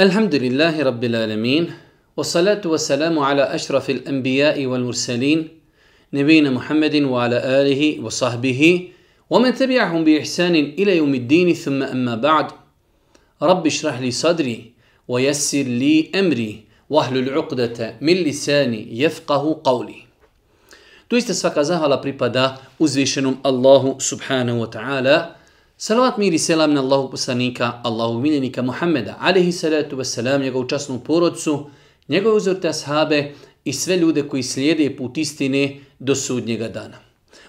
الحمد لله رب العالمين والصلاة والسلام على أشرف الأنبياء والمرسلين نبينا محمد وعلى آله وصحبه ومن تبعهم بإحسان إلى يوم الدين ثم أما بعد رب اشرح لي صدري ويسر لي أمري واحلل العقدة من لساني يفقه قولي iste svaka zahvala pripada subhanahu wa ta'ala. Salavat mir i selam na Allahu poslanika, Allahu miljenika Muhammeda, alihi salatu wa salam, njegovu časnu porodcu, njegove uzorte ashabe i sve ljude koji slijede put istine do sudnjega dana.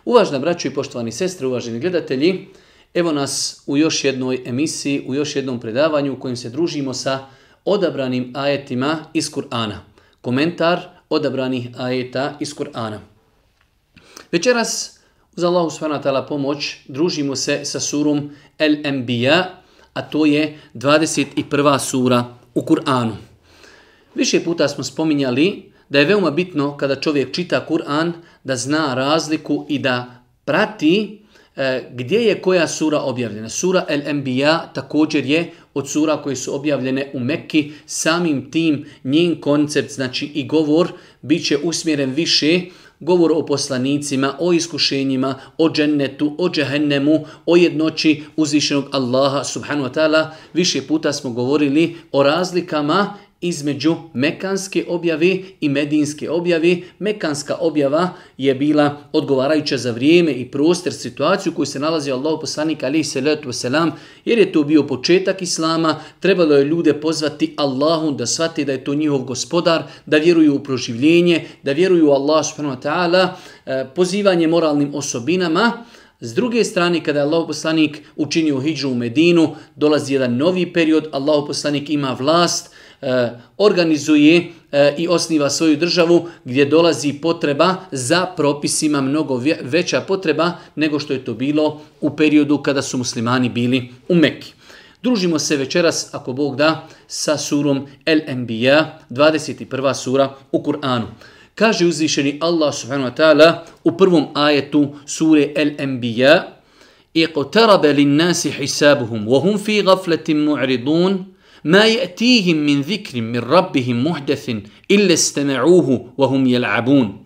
Uvažna braćo i poštovani sestre, uvaženi gledatelji, evo nas u još jednoj emisiji, u još jednom predavanju u kojem se družimo sa odabranim ajetima iz Kur'ana. Komentar odabranih ajeta iz Kur'ana. Večeras, uz Allahu s.w.t. pomoć, družimo se sa surom El Enbiya, a to je 21. sura u Kur'anu. Više puta smo spominjali da je veoma bitno kada čovjek čita Kur'an da zna razliku i da prati e, gdje je koja sura objavljena. Sura El Enbiya također je od sura koje su objavljene u Mekki, samim tim njen koncept, znači i govor, bit će usmjeren više govor o poslanicima, o iskušenjima, o džennetu, o džehennemu, o jednoći uzvišenog Allaha subhanu wa ta'ala. Više puta smo govorili o razlikama između mekanske objave i medinske objave. Mekanska objava je bila odgovarajuća za vrijeme i prostor situaciju koju se nalazi Allah poslanik alaihi salatu wasalam, jer je to bio početak Islama, trebalo je ljude pozvati Allahu da shvate da je to njihov gospodar, da vjeruju u proživljenje, da vjeruju u Allah subhanahu wa ta'ala, eh, pozivanje moralnim osobinama, S druge strane, kada je Allah poslanik učinio hijđu u Medinu, dolazi jedan novi period, Allah poslanik ima vlast, organizuje e, i osniva svoju državu gdje dolazi potreba za propisima mnogo veća potreba nego što je to bilo u periodu kada su muslimani bili u Mekki. Družimo se večeras, ako Bog da, sa surom El Enbiya, 21. sura u Kur'anu. Kaže uzvišeni Allah subhanahu wa ta'ala u prvom ajetu sure El Enbiya اقترب للناس حسابهم وهم في غفلة معرضون ما يأتيهم من ذكر من ربهم محدث إلا wa hum يلعبون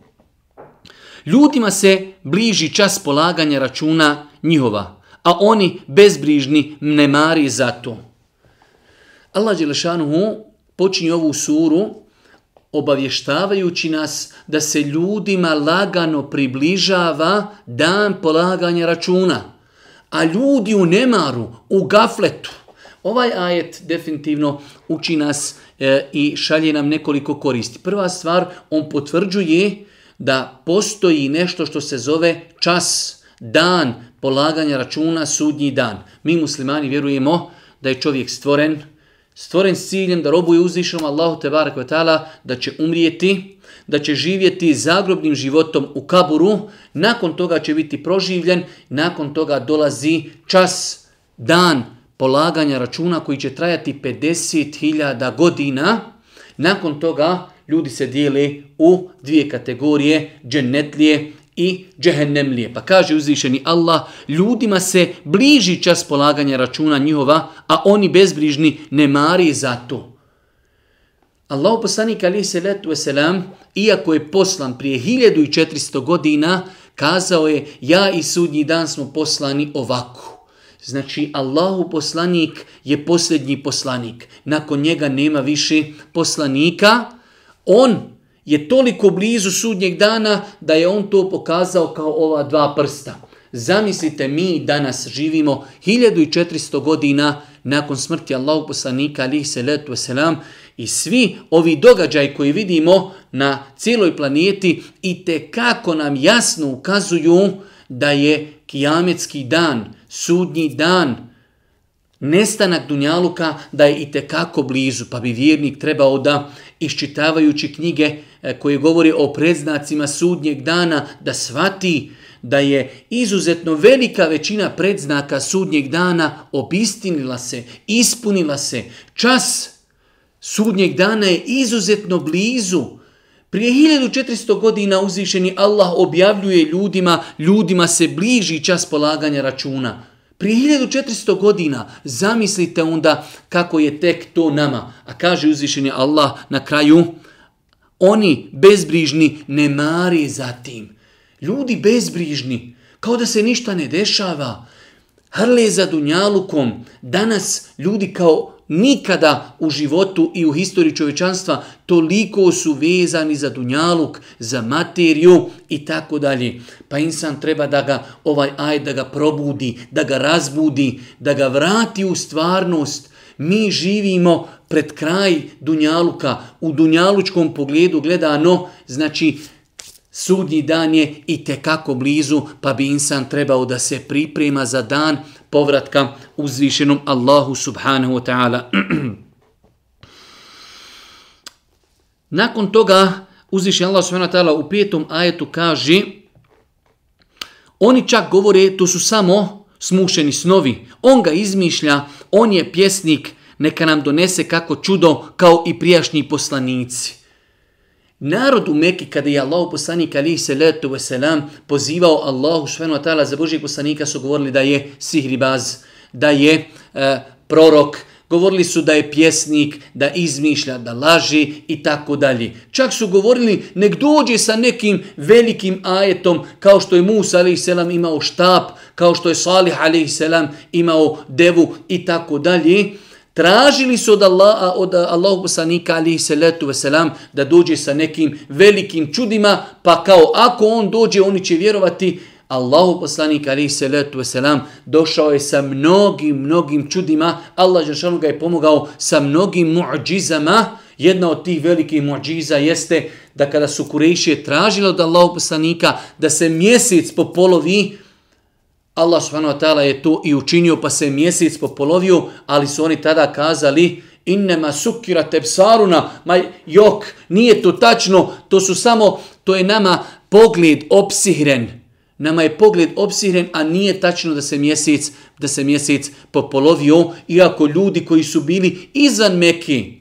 Ljudima se bliži čas polaganja računa njihova, a oni bezbrižni ne mari za to. Allah Đelešanuhu počinje ovu suru obavještavajući nas da se ljudima lagano približava dan polaganja računa, a ljudi u nemaru, u gafletu, Ovaj ajet definitivno uči nas e, i šalje nam nekoliko koristi. Prva stvar, on potvrđuje da postoji nešto što se zove čas, dan polaganja računa, sudnji dan. Mi muslimani vjerujemo da je čovjek stvoren, stvoren s ciljem da robuje uzvišenom Allahu te ta'ala, da će umrijeti, da će živjeti zagrobnim životom u kaburu, nakon toga će biti proživljen, nakon toga dolazi čas, dan polaganja računa koji će trajati 50.000 godina. Nakon toga ljudi se dijele u dvije kategorije, džennetlije i džehennemlije. Pa kaže uzvišeni Allah, ljudima se bliži čas polaganja računa njihova, a oni bezbrižni ne mari za to. Allahu poslanik ali se letu selam, iako je poslan prije 1400 godina, kazao je, ja i sudnji dan smo poslani ovako. Znači, Allahu poslanik je posljednji poslanik. Nakon njega nema više poslanika. On je toliko blizu sudnjeg dana da je on to pokazao kao ova dva prsta. Zamislite, mi danas živimo 1400 godina nakon smrti Allahu poslanika alihi salatu wasalam i svi ovi događaji koji vidimo na cijeloj planeti i te kako nam jasno ukazuju da je kijametski dan, sudnji dan, nestanak Dunjaluka da je i tekako blizu, pa bi vjernik trebao da iščitavajući knjige e, koje govori o predznacima sudnjeg dana, da svati da je izuzetno velika većina predznaka sudnjeg dana obistinila se, ispunila se. Čas sudnjeg dana je izuzetno blizu. Prije 1400 godina uzvišeni Allah objavljuje ljudima, ljudima se bliži čas polaganja računa. Prije 1400 godina zamislite onda kako je tek to nama. A kaže uzvišeni Allah na kraju, oni bezbrižni ne mari za tim. Ljudi bezbrižni, kao da se ništa ne dešava, hrle za dunjalukom. Danas ljudi kao nikada u životu i u historiji čovečanstva toliko su vezani za dunjaluk, za materiju i tako dalje. Pa insan treba da ga ovaj aj da ga probudi, da ga razbudi, da ga vrati u stvarnost. Mi živimo pred kraj dunjaluka, u dunjalučkom pogledu gledano, znači sudnji dan je i tekako blizu, pa bi insan trebao da se priprema za dan povratka uzvišenom Allahu subhanahu wa ta'ala. Nakon toga uzvišen Allah subhanahu wa ta'ala u petom ajetu kaže oni čak govore to su samo smušeni snovi. On ga izmišlja, on je pjesnik, neka nam donese kako čudo kao i prijašnji poslanici. Narod u Mekki kada je Allah poslanik alihi salatu wasalam pozivao Allahu subhanahu wa ta'ala za Božijeg poslanika su govorili da je sihribaz, da je e, prorok, govorili su da je pjesnik, da izmišlja, da laži i tako dalje. Čak su govorili nek dođe sa nekim velikim ajetom kao što je Musa alihi selam imao štap, kao što je Salih alihi selam imao devu i tako dalje. Tražili su od Allaha, od eh, Allahu poslanika alihi salatu wasalam da dođe sa nekim velikim čudima, pa kao ako on dođe, oni će vjerovati. Allahu poslanik alihi salatu wasalam došao je sa mnogim, mnogim čudima. Allah Žešanu ga je pomogao sa mnogim muđizama. Jedna od tih velikih muđiza jeste da kada su Kurejšije tražili od Allahu poslanika da se mjesec popolovi, Allah subhanahu wa ta'ala je to i učinio pa se mjesec popolovio, ali su oni tada kazali innema sukira tepsaruna, ma jok, nije to tačno, to su samo, to je nama pogled opsihren. Nama je pogled opsihren, a nije tačno da se mjesec, da se mjesec popolovio, iako ljudi koji su bili izvan Mekke,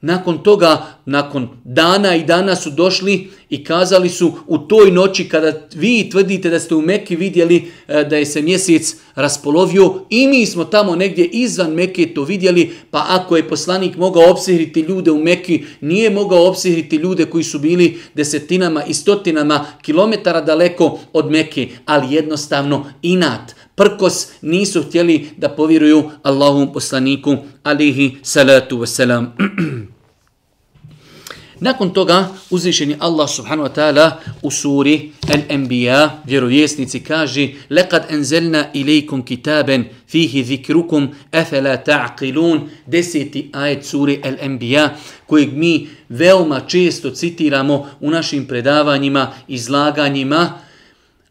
Nakon toga, nakon dana i dana su došli i kazali su u toj noći kada vi tvrdite da ste u Mekke vidjeli e, da je se mjesec raspolovio i mi smo tamo negdje izvan Mekke to vidjeli, pa ako je poslanik mogao opsihriti ljude u Mekki, nije mogao opsihriti ljude koji su bili desetinama i stotinama kilometara daleko od Mekke, ali jednostavno inat, prkos nisu htjeli da povjeruju Allahom poslaniku alihi salatu wasalam. Nakon toga uzvišeni Allah subhanahu wa ta'ala u suri Al-Anbiya vjerovjesnici kaže لَقَدْ أَنْزَلْنَا إِلَيْكُمْ كِتَابًا فِيهِ ذِكْرُكُمْ أَفَلَا تَعْقِلُونَ Deseti ajet suri Al-Anbiya kojeg mi veoma često citiramo u našim predavanjima, izlaganjima,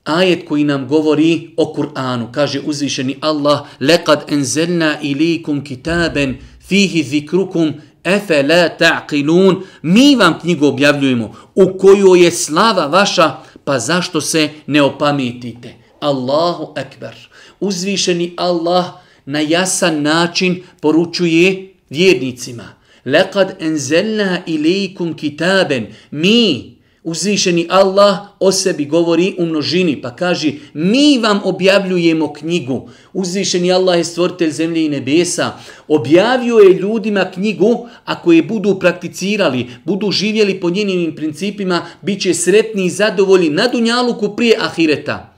ajet koji nam govori o Kur'anu. Kaže uzvišeni Allah, لَقَدْ أَنْزَلْنَا إِلَيْكُمْ كِتَابًا فِيهِ ذِكْرُكُمْ Efe la ta'qilun, mi vam knjigu objavljujemo u kojoj je slava vaša, pa zašto se ne opametite? Allahu ekber. Uzvišeni Allah na jasan način poručuje vjernicima. Lekad enzelna ilaikum kitaben. Mi, Uzvišeni Allah o sebi govori u množini pa kaže mi vam objavljujemo knjigu. Uzvišeni Allah je stvoritelj zemlje i nebesa. Objavio je ljudima knjigu ako je budu prakticirali, budu živjeli po njenim principima, bit će sretni i zadovoljni na dunjaluku prije ahireta.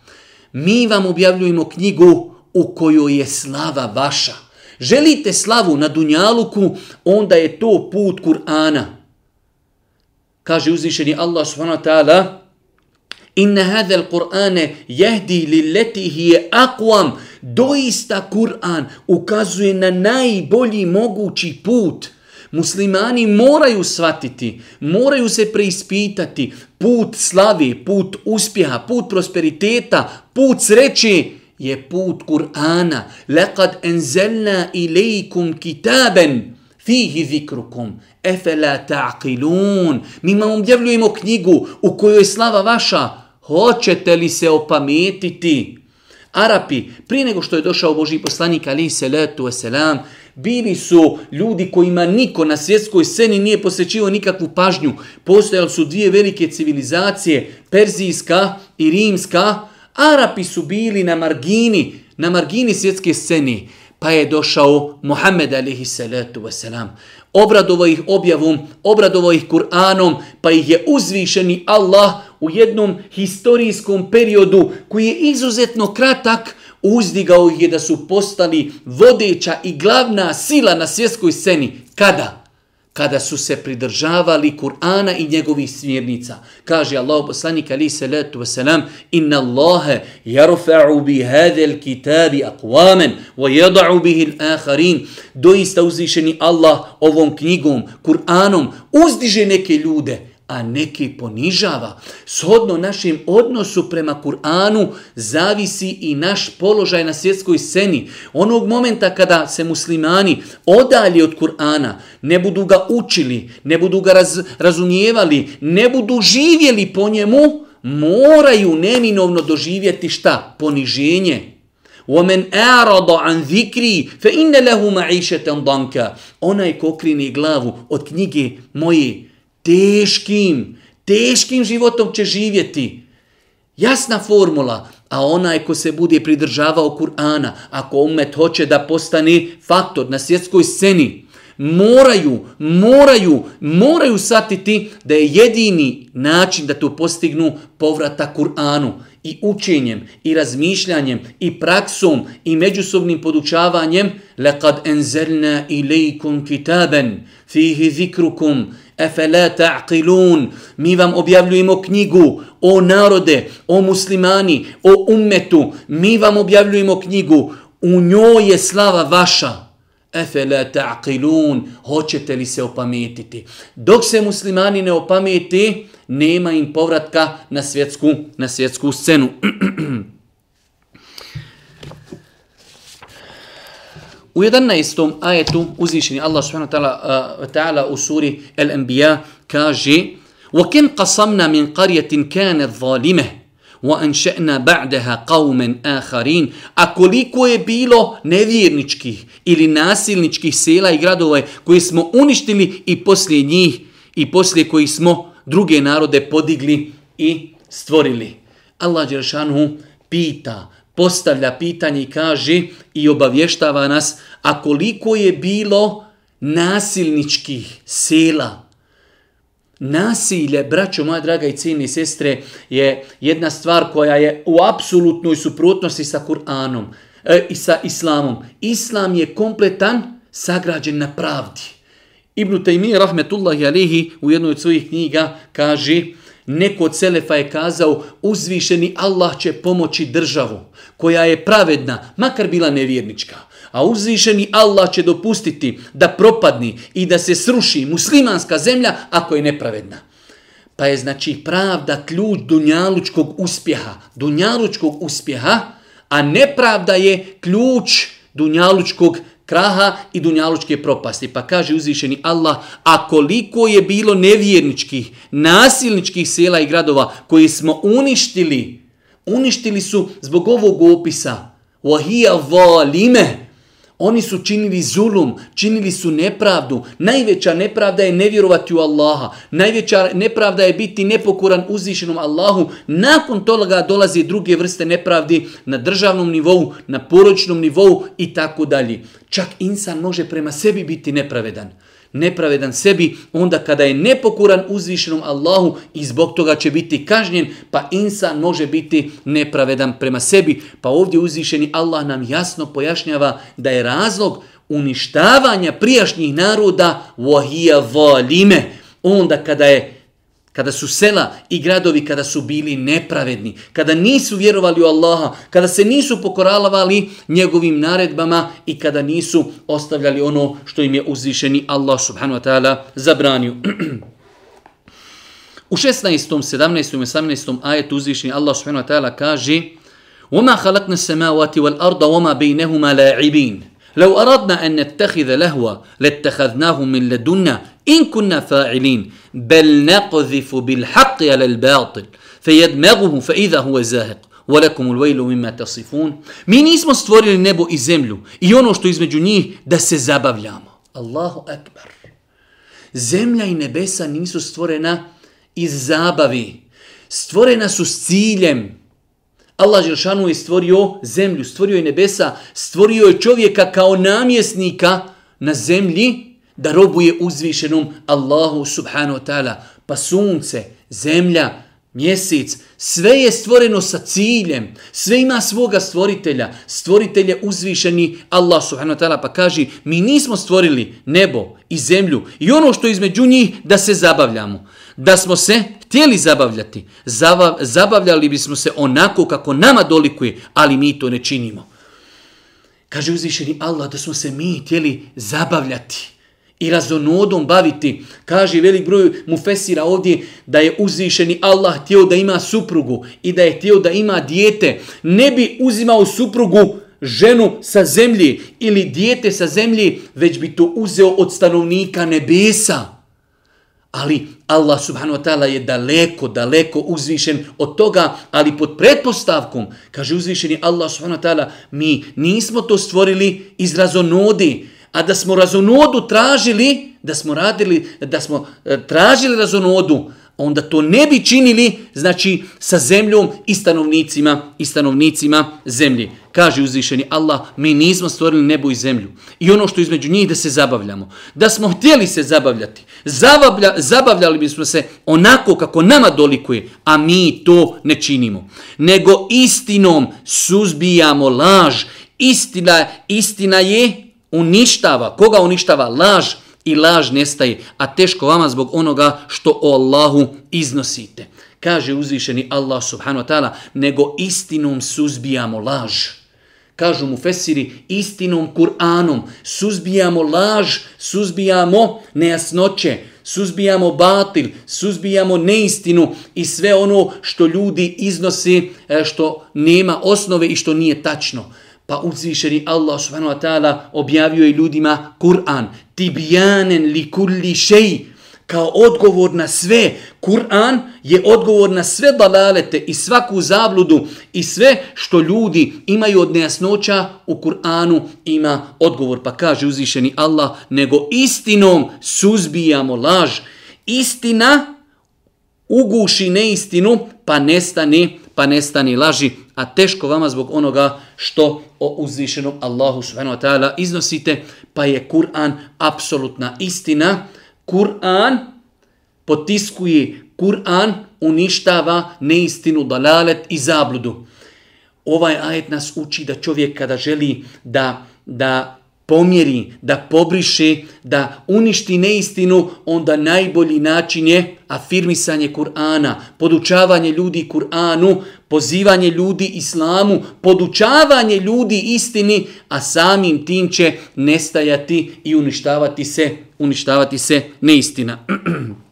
Mi vam objavljujemo knjigu u kojoj je slava vaša. Želite slavu na dunjaluku, onda je to put Kur'ana kaže uzvišeni Allah subhanahu wa ta'ala inna hadha al-Qur'an yahdi lillati hiya aqwam doista Kur'an ukazuje na najbolji mogući put Muslimani moraju shvatiti, moraju se preispitati put slavi, put uspjeha, put prosperiteta, put sreće je put Kur'ana. Laqad anzalna ilaykum kitaban fihi zikrukum efela ta'qilun. Mi vam objavljujemo knjigu u kojoj je slava vaša. Hoćete li se opametiti? Arapi, prije nego što je došao Boži poslanik ali se letu wasalam, bili su ljudi kojima niko na svjetskoj sceni nije posvećivao nikakvu pažnju. Postojali su dvije velike civilizacije, Perzijska i Rimska. Arapi su bili na margini, na margini svjetske scene, pa je došao Muhammed alihi salatu wasalam. Obradovo ih objavom, obradovo ih Kur'anom, pa ih je uzvišeni Allah u jednom historijskom periodu koji je izuzetno kratak, uzdigao ih je da su postali vodeća i glavna sila na svjetskoj sceni. Kada? Kada su se pridržavali Kur'ana i njegovih smjernica. Kaže Allah poslanik ali salatu wasalam inna Allahe jarfa'u bi hadel kitabi akvamen wa jada'u bihi l'akharin. Doista uzvišeni Allah ovom knjigom, Kur'anom, uzdiže neke ljude, a neki ponižava. Shodno našem odnosu prema Kur'anu zavisi i naš položaj na svjetskoj sceni. Onog momenta kada se muslimani odalje od Kur'ana, ne budu ga učili, ne budu ga raz, razumijevali, ne budu živjeli po njemu, moraju neminovno doživjeti šta? Poniženje. وَمَنْ أَعْرَضَ عَنْ ذِكْرِي فَإِنَّ لَهُ مَعِيشَةً ضَنْكَ Onaj ko krine glavu od knjige moje, teškim, teškim životom će živjeti. Jasna formula, a onaj ko se bude pridržavao Kur'ana, ako umet hoće da postane faktor na svjetskoj sceni, moraju, moraju, moraju satiti da je jedini način da to postignu povrata Kur'anu i učenjem, i razmišljanjem, i praksom, i međusobnim podučavanjem, لَقَدْ أَنْزَلْنَا إِلَيْكُمْ كِتَابًا فِيهِ ذِكْرُكُمْ Efele ta'qilun. Mi vam objavljujemo knjigu o narode, o muslimani, o ummetu. Mi vam objavljujemo knjigu. U njoj je slava vaša. Efele ta'qilun. Hoćete li se opametiti? Dok se muslimani ne opameti, nema im povratka na svjetsku, na svjetsku scenu. U 11. ajetu uzvišeni Allah subhanahu wa ta'ala uh, ta'ala u suri Al-Anbiya kaže وَكِمْ قَصَمْنَا مِنْ قَرْيَةٍ كَانَتْ ظَالِمَةٍ وَأَنْشَأْنَا بَعْدَهَا قَوْمًا آخَرِينَ A koliko je bilo nevjerničkih ili nasilničkih sela i gradova koji smo uništili i poslije njih i poslije koji smo druge narode podigli i stvorili. Allah Đeršanu pita, postavlja pitanje i kaže i obavještava nas, a koliko je bilo nasilničkih sela. Nasilje, braćo moja draga i cijene sestre, je jedna stvar koja je u apsolutnoj suprotnosti sa Kur'anom e, i sa Islamom. Islam je kompletan, sagrađen na pravdi. Ibn Taymi, rahmetullahi alihi, u jednoj od svojih knjiga kaže, Neko od Selefa je kazao, uzvišeni Allah će pomoći državu koja je pravedna, makar bila nevjernička. A uzvišeni Allah će dopustiti da propadni i da se sruši muslimanska zemlja ako je nepravedna. Pa je znači pravda ključ dunjalučkog uspjeha. Dunjalučkog uspjeha, a nepravda je ključ dunjalučkog kraha i dunjalučke propasti. Pa kaže uzvišeni Allah, a koliko je bilo nevjerničkih, nasilničkih sela i gradova koji smo uništili, uništili su zbog ovog opisa. وَهِيَ valime, Oni su činili zulum, činili su nepravdu. Najveća nepravda je nevjerovati u Allaha. Najveća nepravda je biti nepokoran uzvišenom Allahu. Nakon toga dolaze druge vrste nepravdi na državnom nivou, na poročnom nivou i tako dalje. Čak insan može prema sebi biti nepravedan nepravedan sebi, onda kada je nepokuran uzvišenom Allahu i zbog toga će biti kažnjen, pa insan može biti nepravedan prema sebi. Pa ovdje uzvišeni Allah nam jasno pojašnjava da je razlog uništavanja prijašnjih naroda vahija valime. Onda kada je kada su sela i gradovi kada su bili nepravedni, kada nisu vjerovali u Allaha, kada se nisu pokoralavali njegovim naredbama i kada nisu ostavljali ono što im je uzvišeni Allah subhanahu wa ta'ala zabranio. U 16., 17. i 18. ajetu uzvišeni Allah subhanahu wa ta'ala kaže وَمَا خَلَقْنَ السَّمَاوَاتِ وَالْأَرْضَ وَمَا بَيْنَهُمَا لَاعِبِينَ لو أردنا أن نتخذ لهوا لاتخذناه من لدنا إن كنا فاعلين بل نقذف بالحق على الباطل فيدمغه فإذا هو زاهق ولكم الويل مما تصفون Mi nismo stvorili nebo i zemlju i ono što između njih da se zabavljamo. Allahu akbar. Zemlja i nebesa nisu stvorena iz zabavi. Stvorena su s ciljem. Allah Želšanu je stvorio zemlju, stvorio je nebesa, stvorio je čovjeka kao namjesnika na zemlji da robuje uzvišenom Allahu subhanahu wa ta'ala. Pa sunce, zemlja, mjesec, sve je stvoreno sa ciljem, sve ima svoga stvoritelja, stvoritelj je uzvišeni Allah subhanahu wa ta'ala. Pa kaže mi nismo stvorili nebo i zemlju i ono što između njih da se zabavljamo, da smo se htjeli zabavljati, zabavljali bismo se onako kako nama dolikuje, ali mi to ne činimo. Kaže uzvišeni Allah da smo se mi htjeli zabavljati i razonodom baviti. Kaže velik broj mu fesira ovdje da je uzvišeni Allah htio da ima suprugu i da je htio da ima dijete. Ne bi uzimao suprugu ženu sa zemlji ili dijete sa zemlji, već bi to uzeo od stanovnika nebesa. Ali Allah subhanahu wa ta'ala je daleko, daleko uzvišen od toga, ali pod pretpostavkom, kaže uzvišeni Allah subhanahu wa ta'ala, mi nismo to stvorili iz razonodi, a da smo razonodu tražili, da smo radili, da smo e, tražili razonodu, onda to ne bi činili, znači, sa zemljom i stanovnicima, i stanovnicima zemlji. Kaže uzvišeni Allah, mi nismo stvorili nebo i zemlju. I ono što između njih da se zabavljamo. Da smo htjeli se zabavljati. Zabavlja, zabavljali bismo se onako kako nama dolikuje, a mi to ne činimo. Nego istinom suzbijamo laž. Istina, istina je uništava. Koga uništava? Laž i laž nestaje. A teško vama zbog onoga što o Allahu iznosite. Kaže uzvišeni Allah subhanahu wa ta'ala, nego istinom suzbijamo laž. Kažu mu Fesiri, istinom Kur'anom suzbijamo laž, suzbijamo nejasnoće, suzbijamo batil, suzbijamo neistinu i sve ono što ljudi iznosi, e, što nema osnove i što nije tačno. Pa uzvišeni Allah subhanahu wa ta'ala objavio je ljudima Kur'an. Tibijanen li kulli šeji. Kao odgovor na sve. Kur'an je odgovor na sve balalete i svaku zabludu i sve što ljudi imaju od nejasnoća u Kur'anu ima odgovor. Pa kaže uzvišeni Allah, nego istinom suzbijamo laž. Istina uguši neistinu pa nestane pa nestani laži, a teško vama zbog onoga što o uzvišenom Allahu subhanahu wa ta'ala iznosite, pa je Kur'an apsolutna istina. Kur'an potiskuje, Kur'an uništava neistinu, dalalet i zabludu. Ovaj ajet nas uči da čovjek kada želi da, da pomjeri, da pobriše, da uništi neistinu, onda najbolji način je afirmisanje Kur'ana, podučavanje ljudi Kur'anu, pozivanje ljudi islamu, podučavanje ljudi istini, a samim tim će nestajati i uništavati se, uništavati se neistina.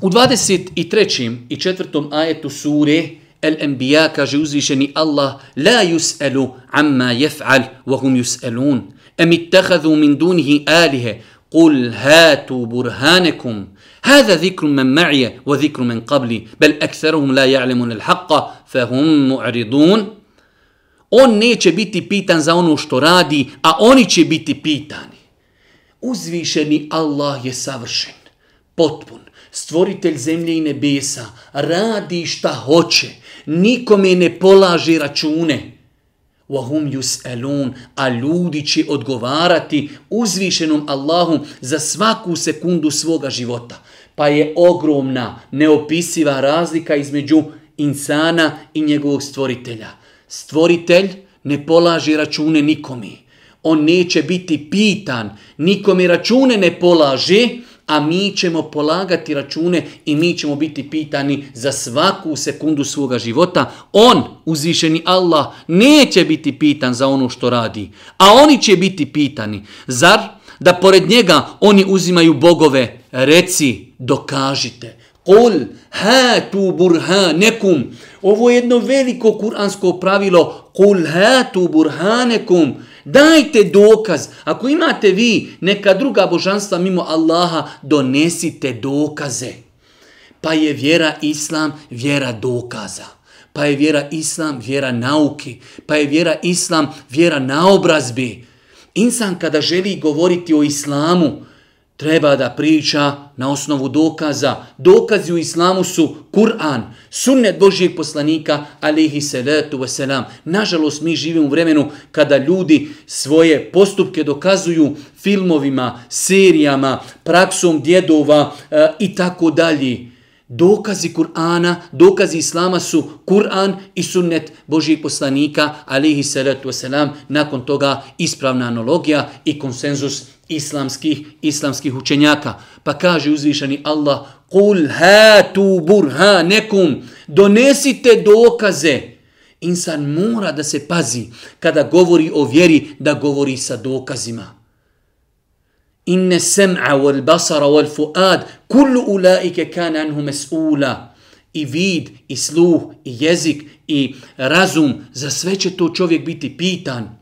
U 23. i 4. ajetu sure Al-Anbiya kaže uzvišeni Allah la yus'alu amma yaf'al wa hum yus'alun am ittakhadhu min dunihi alaha qul hatu burhanakum هذا ذكر من معي وذكر من قبلي بل أكثرهم لا يعلمون الحق فهم معرضون On neće biti pitan za ono što radi, a oni će biti pitani. Uzvišeni Allah je savršen, potpun, stvoritelj zemlje i nebesa, radi šta hoće, nikome ne polaže račune. Wahum yus'alun, a ljudi će odgovarati uzvišenom Allahu za svaku sekundu svoga života. Pa je ogromna, neopisiva razlika između insana i njegovog stvoritelja. Stvoritelj ne polaže račune nikome. On neće biti pitan, nikome račune ne polaže, a mi ćemo polagati račune i mi ćemo biti pitani za svaku sekundu svoga života. On, uzvišeni Allah, neće biti pitan za ono što radi, a oni će biti pitani. Zar da pored njega oni uzimaju bogove? Reci, dokažite. Kul hatu burhanekum. Ovo je jedno veliko kuransko pravilo. Kul hatu burhanekum. Dajte dokaz. Ako imate vi neka druga božanstva mimo Allaha, donesite dokaze. Pa je vjera Islam vjera dokaza. Pa je vjera Islam vjera nauki. Pa je vjera Islam vjera naobrazbi. Insan kada želi govoriti o Islamu, treba da priča na osnovu dokaza. Dokazi u islamu su Kur'an, sunnet Božijeg poslanika, alihi salatu wasalam. Nažalost, mi živimo u vremenu kada ljudi svoje postupke dokazuju filmovima, serijama, praksom djedova eh, i tako dalje. Dokazi Kur'ana, dokazi Islama su Kur'an i sunnet Božijeg poslanika, alihi salatu wasalam. Nakon toga ispravna analogija i konsenzus islamskih islamskih učenjaka. Pa kaže uzvišeni Allah, Kul hatu burhanekum, donesite dokaze. Insan mora da se pazi kada govori o vjeri, da govori sa dokazima Inne sem'a wal basara wal fuad, kullu ulaike kan anhu mes'ula. I vid, i sluh, i jezik, i razum, za sve će to čovjek biti pitan.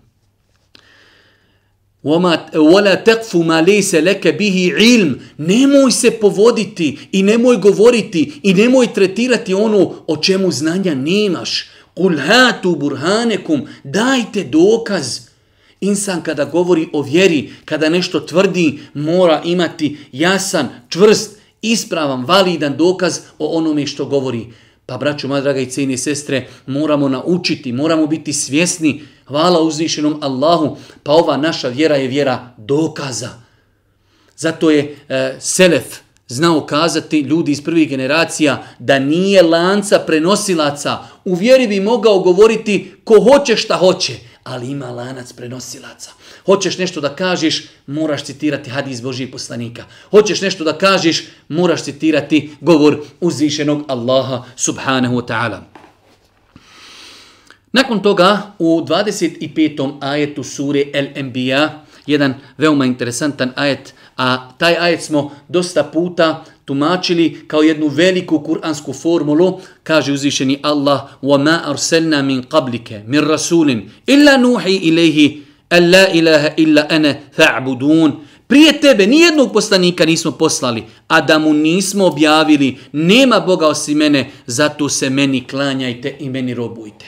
وَلَا تَقْفُ مَا لَيْسَ لَكَ بِهِ عِلْمِ Nemoj se povoditi i nemoj govoriti i nemoj tretirati ono o čemu znanja nemaš. قُلْ هَاتُ بُرْهَانَكُمْ Dajte dokaz. Insan kada govori o vjeri, kada nešto tvrdi, mora imati jasan, čvrst, ispravan, validan dokaz o onome što govori. Pa, braćo, moja draga i cijeni sestre, moramo naučiti, moramo biti svjesni Hvala uzvišenom Allahu, pa ova naša vjera je vjera dokaza. Zato je e, Selef znao kazati ljudi iz prvih generacija da nije lanca prenosilaca. U vjeri bi mogao govoriti ko hoće šta hoće, ali ima lanac prenosilaca. Hoćeš nešto da kažeš, moraš citirati hadis Božih poslanika. Hoćeš nešto da kažeš, moraš citirati govor uzvišenog Allaha subhanahu wa ta'ala. Nakon toga u 25. ajetu sure El Enbiya, jedan veoma interesantan ajet, a taj ajet smo dosta puta tumačili kao jednu veliku kuransku formulu, kaže uzvišeni Allah, وَمَا أَرْسَلْنَا مِنْ قَبْلِكَ مِنْ رَسُولٍ إِلَّا نُوحِي إِلَيْهِ أَلَّا إِلَهَ إِلَّا أَنَا فَعْبُدُونَ Prije tebe nijednog poslanika nismo poslali, a da mu nismo objavili, nema Boga osim mene, zato se meni klanjajte i meni robujte.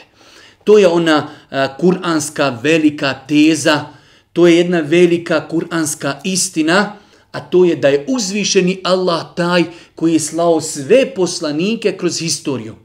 To je ona uh, kuranska velika teza, to je jedna velika kuranska istina, a to je da je uzvišeni Allah taj koji je slao sve poslanike kroz historiju.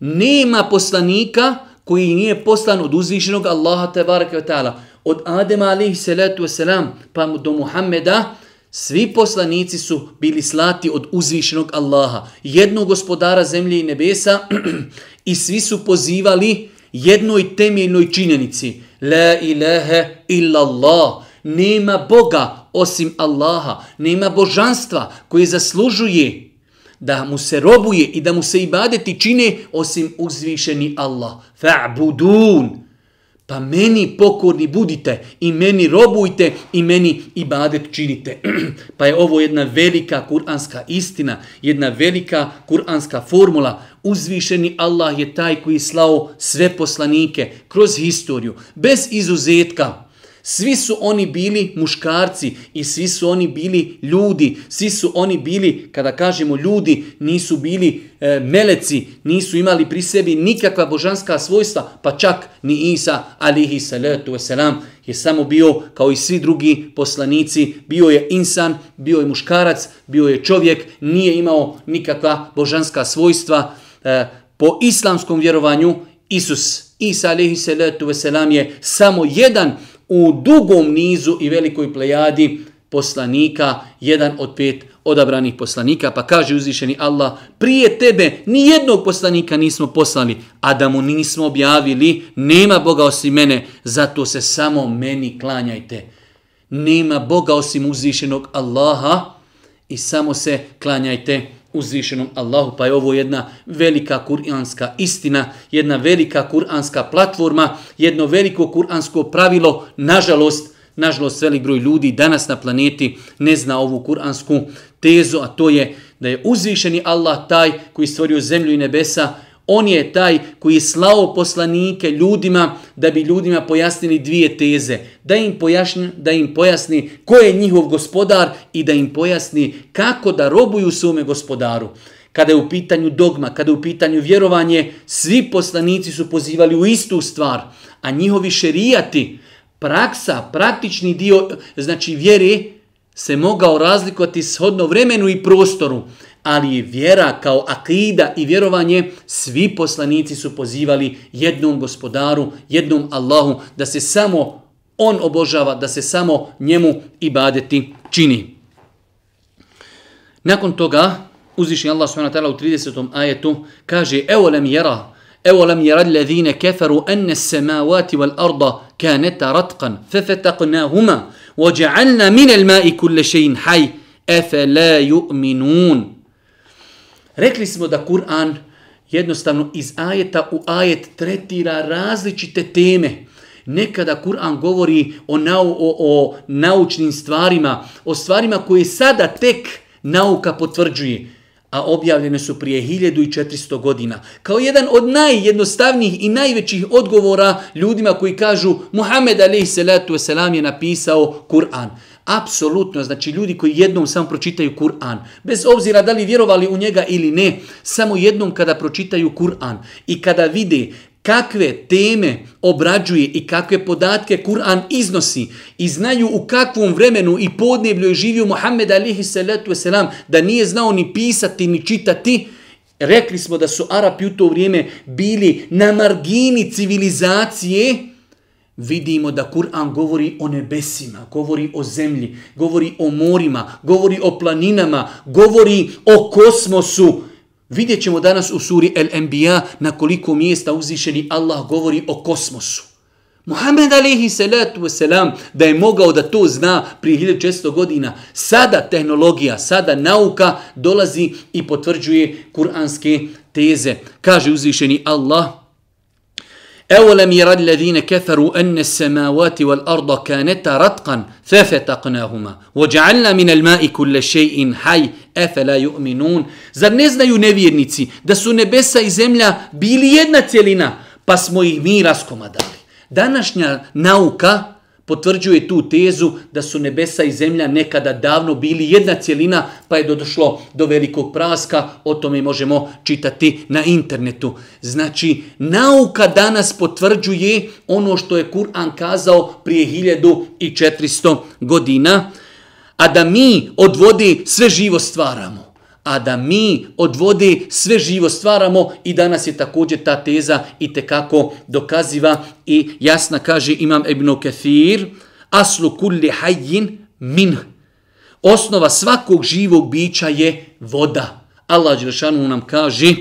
Nema poslanika koji nije poslan od uzvišenog Allaha tebareke ve taala od Adema alejhi salatu vesselam pa do Muhameda svi poslanici su bili slati od uzvišenog Allaha jednog gospodara zemlje i nebesa i svi su pozivali jednoj temeljnoj činjenici. La ilaha illa Allah. Nema Boga osim Allaha. Nema božanstva koje zaslužuje da mu se robuje i da mu se ibadeti čine osim uzvišeni Allah. Fa'budun. Pa meni pokorni budite i meni robujte i meni ibadet činite. pa je ovo jedna velika kuranska istina, jedna velika kuranska formula. Uzvišeni Allah je taj koji slao sve poslanike kroz historiju, bez izuzetka. Svi su oni bili muškarci i svi su oni bili ljudi. Svi su oni bili, kada kažemo ljudi, nisu bili e, meleci, nisu imali pri sebi nikakva božanska svojstva, pa čak ni Isa, alihi salatu wasalam, je samo bio, kao i svi drugi poslanici, bio je insan, bio je muškarac, bio je čovjek, nije imao nikakva božanska svojstva. E, po islamskom vjerovanju, Isus, Isa, alihi salatu wasalam, je samo jedan u dugom nizu i velikoj plejadi poslanika, jedan od pet odabranih poslanika, pa kaže uzvišeni Allah, prije tebe ni jednog poslanika nismo poslali, a da mu nismo objavili, nema Boga osim mene, zato se samo meni klanjajte. Nema Boga osim uzvišenog Allaha i samo se klanjajte uzvišenom Allahu, pa je ovo jedna velika kuranska istina, jedna velika kuranska platforma, jedno veliko kuransko pravilo, nažalost, nažalost velik broj ljudi danas na planeti ne zna ovu kuransku tezu, a to je da je uzvišeni Allah taj koji stvorio zemlju i nebesa, On je taj koji je slao poslanike ljudima da bi ljudima pojasnili dvije teze. Da im, pojasni, da im pojasni ko je njihov gospodar i da im pojasni kako da robuju svome gospodaru. Kada je u pitanju dogma, kada je u pitanju vjerovanje, svi poslanici su pozivali u istu stvar, a njihovi šerijati, praksa, praktični dio, znači vjere, se mogao razlikovati shodno vremenu i prostoru, ali je vjera kao akida i vjerovanje, svi poslanici su pozivali jednom gospodaru, jednom Allahu, da se samo on obožava, da se samo njemu ibadeti čini. Nakon toga, uzvišnji Allah s.w.t. u 30. ajetu kaže Evo lem jera, evo lem jera alladhine keferu enne semavati wal arda kaneta ratkan, fefetaknahuma, وجعلنا من الماء كل شيء حي افلا يؤمنون Rekli smo da Kur'an jednostavno iz ajeta u ajet tretira različite teme. Nekada Kur'an govori o, nau, o, o naučnim stvarima, o stvarima koje sada tek nauka potvrđuje, a objavljene su prije 1400 godina. Kao jedan od najjednostavnijih i najvećih odgovora ljudima koji kažu Muhammed a.s. je napisao Kur'an. Apsolutno, znači ljudi koji jednom samo pročitaju Kur'an, bez obzira da li vjerovali u njega ili ne, samo jednom kada pročitaju Kur'an i kada vide kakve teme obrađuje i kakve podatke Kur'an iznosi i znaju u kakvom vremenu i podneblju je živio Muhammed alihi salatu wasalam, da nije znao ni pisati ni čitati, rekli smo da su Arapi u to vrijeme bili na margini civilizacije, vidimo da Kur'an govori o nebesima, govori o zemlji, govori o morima, govori o planinama, govori o kosmosu, Vidjet ćemo danas u suri El Enbiya na koliko mjesta uzvišeni Allah govori o kosmosu. Muhammed alaihi salatu wasalam da je mogao da to zna prije 1600 godina. Sada tehnologija, sada nauka dolazi i potvrđuje kuranske teze. Kaže uzvišeni Allah, أولم يرى الذين كفروا أن السماوات والأرض كانتا رتقا ففتقناهما وجعلنا من الماء كل شيء حي أفلا يؤمنون؟ زر نزنا ينفيرنيتي دسو نبسا إزملا بيليدنا تيلينا بس مو إيمي راسكم دالي Današnja nauka potvrđuje tu tezu da su nebesa i zemlja nekada davno bili jedna cjelina, pa je došlo do velikog praska, o tome možemo čitati na internetu. Znači, nauka danas potvrđuje ono što je Kur'an kazao prije 1400 godina, a da mi od vode sve živo stvaramo a da mi od vode sve živo stvaramo i danas je također ta teza i te kako dokaziva i jasna kaže Imam Ibn Kathir aslu kulli hajjin min osnova svakog živog bića je voda. Allah Đelšanu nam kaže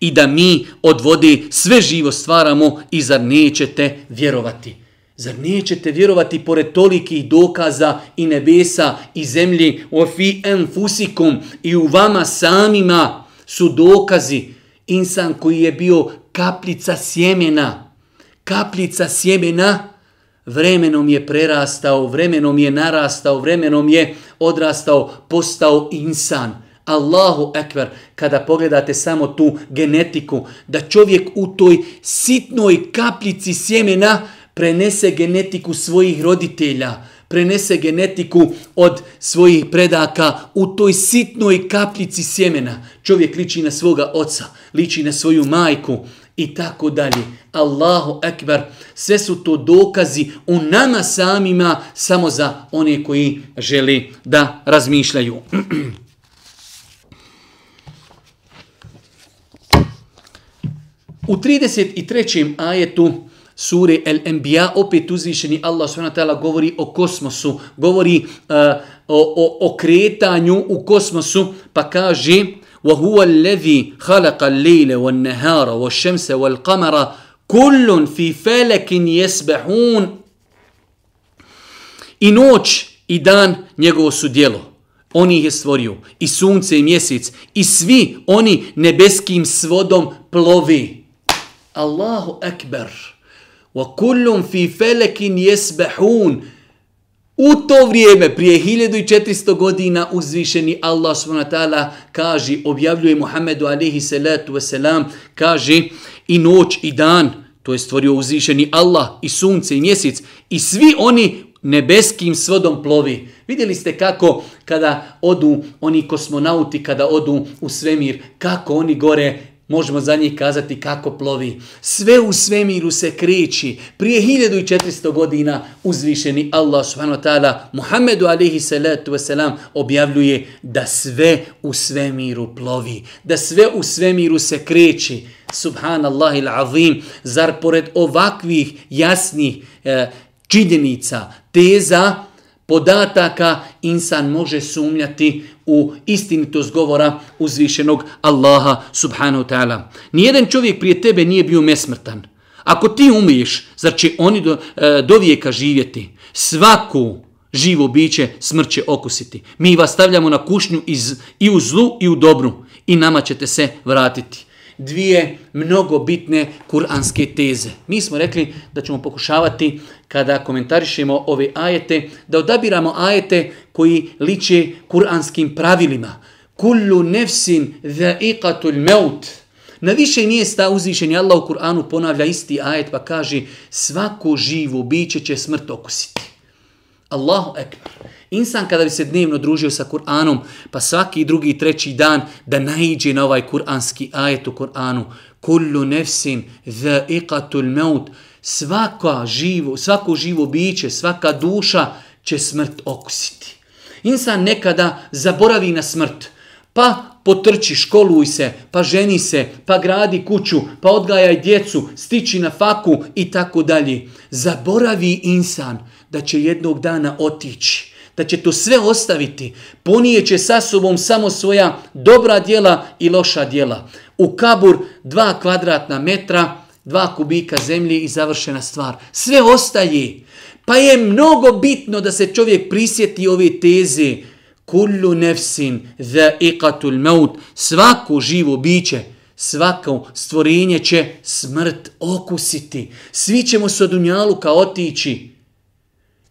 i da mi od vode sve živo stvaramo i zar nećete vjerovati. Zar nećete vjerovati pored tolikih dokaza i nebesa i zemlji o fi enfusikum i u vama samima su dokazi insan koji je bio kaplica sjemena. Kaplica sjemena vremenom je prerastao, vremenom je narastao, vremenom je odrastao, postao insan. Allahu ekber, kada pogledate samo tu genetiku, da čovjek u toj sitnoj kaplici sjemena prenese genetiku svojih roditelja, prenese genetiku od svojih predaka u toj sitnoj kapljici sjemena. Čovjek liči na svoga oca, liči na svoju majku i tako dalje. Allahu ekber, sve su to dokazi u nama samima samo za one koji želi da razmišljaju. U 33. ajetu sure El Enbiya opet uzvišeni Allah subhanahu govori o kosmosu, govori uh, o, o, o kretanju u kosmosu, pa kaže وَهُوَ الَّذِي خَلَقَ اللَّيْلَ وَالنَّهَارَ وَالشَّمْسَ وَالْقَمَرَ كُلٌ فِي فَلَكٍ يَسْبَحُونَ I noć i dan njegovo su dijelo. On ih je stvorio. I sunce i mjesec. I svi oni nebeskim svodom plovi. Allahu ekber. Wa kullum fi felekin jesbehun. U to vrijeme, prije 1400 godina, uzvišeni Allah s.w.t. kaže, objavljuje Muhammedu alihi salatu wasalam, kaže i noć i dan, to je stvorio uzvišeni Allah i sunce i mjesec i svi oni nebeskim svodom plovi. Vidjeli ste kako kada odu oni kosmonauti, kada odu u svemir, kako oni gore možemo za njih kazati kako plovi. Sve u svemiru se kreći. Prije 1400 godina uzvišeni Allah subhanahu wa ta'ala Muhammedu alihi salatu wasalam objavljuje da sve u svemiru plovi. Da sve u svemiru se kreći. Subhanallah il azim. Zar pored ovakvih jasnih e, činjenica, teza, podataka insan može sumnjati u istinitost govora uzvišenog Allaha subhanahu ta'ala. Nijedan čovjek prije tebe nije bio mesmrtan. Ako ti umriješ, zar će oni do, e, do vijeka živjeti? Svaku živo biće smrt će okusiti. Mi vas stavljamo na kušnju iz, i u zlu i u dobru i nama ćete se vratiti dvije mnogo bitne kuranske teze. Mi smo rekli da ćemo pokušavati kada komentarišemo ove ajete, da odabiramo ajete koji liče kuranskim pravilima. Kullu nefsin dha'iqatul maut. Na više nije sta uzvišen Allah u Kur'anu ponavlja isti ajet pa kaže svako živo biće će smrt okusiti. Allahu ekber. Insan kada bi se dnevno družio sa Kur'anom, pa svaki drugi treći dan da naiđe na ovaj kur'anski ajet u Kur'anu, kullu nefsin dha'iqatul maut, svaka živo, svako živo biće, svaka duša će smrt okusiti. Insan nekada zaboravi na smrt, pa potrči, školuj se, pa ženi se, pa gradi kuću, pa odgajaj djecu, stiči na faku i tako dalje. Zaboravi insan da će jednog dana otići da će to sve ostaviti, ponijeće sa sobom samo svoja dobra dijela i loša dijela. U kabur dva kvadratna metra, dva kubika zemlje i završena stvar. Sve ostaje. Pa je mnogo bitno da se čovjek prisjeti ove teze. Kullu nefsin za iqatul maut. Svako živo biće, svako stvorenje će smrt okusiti. Svi ćemo se od unjaluka otići.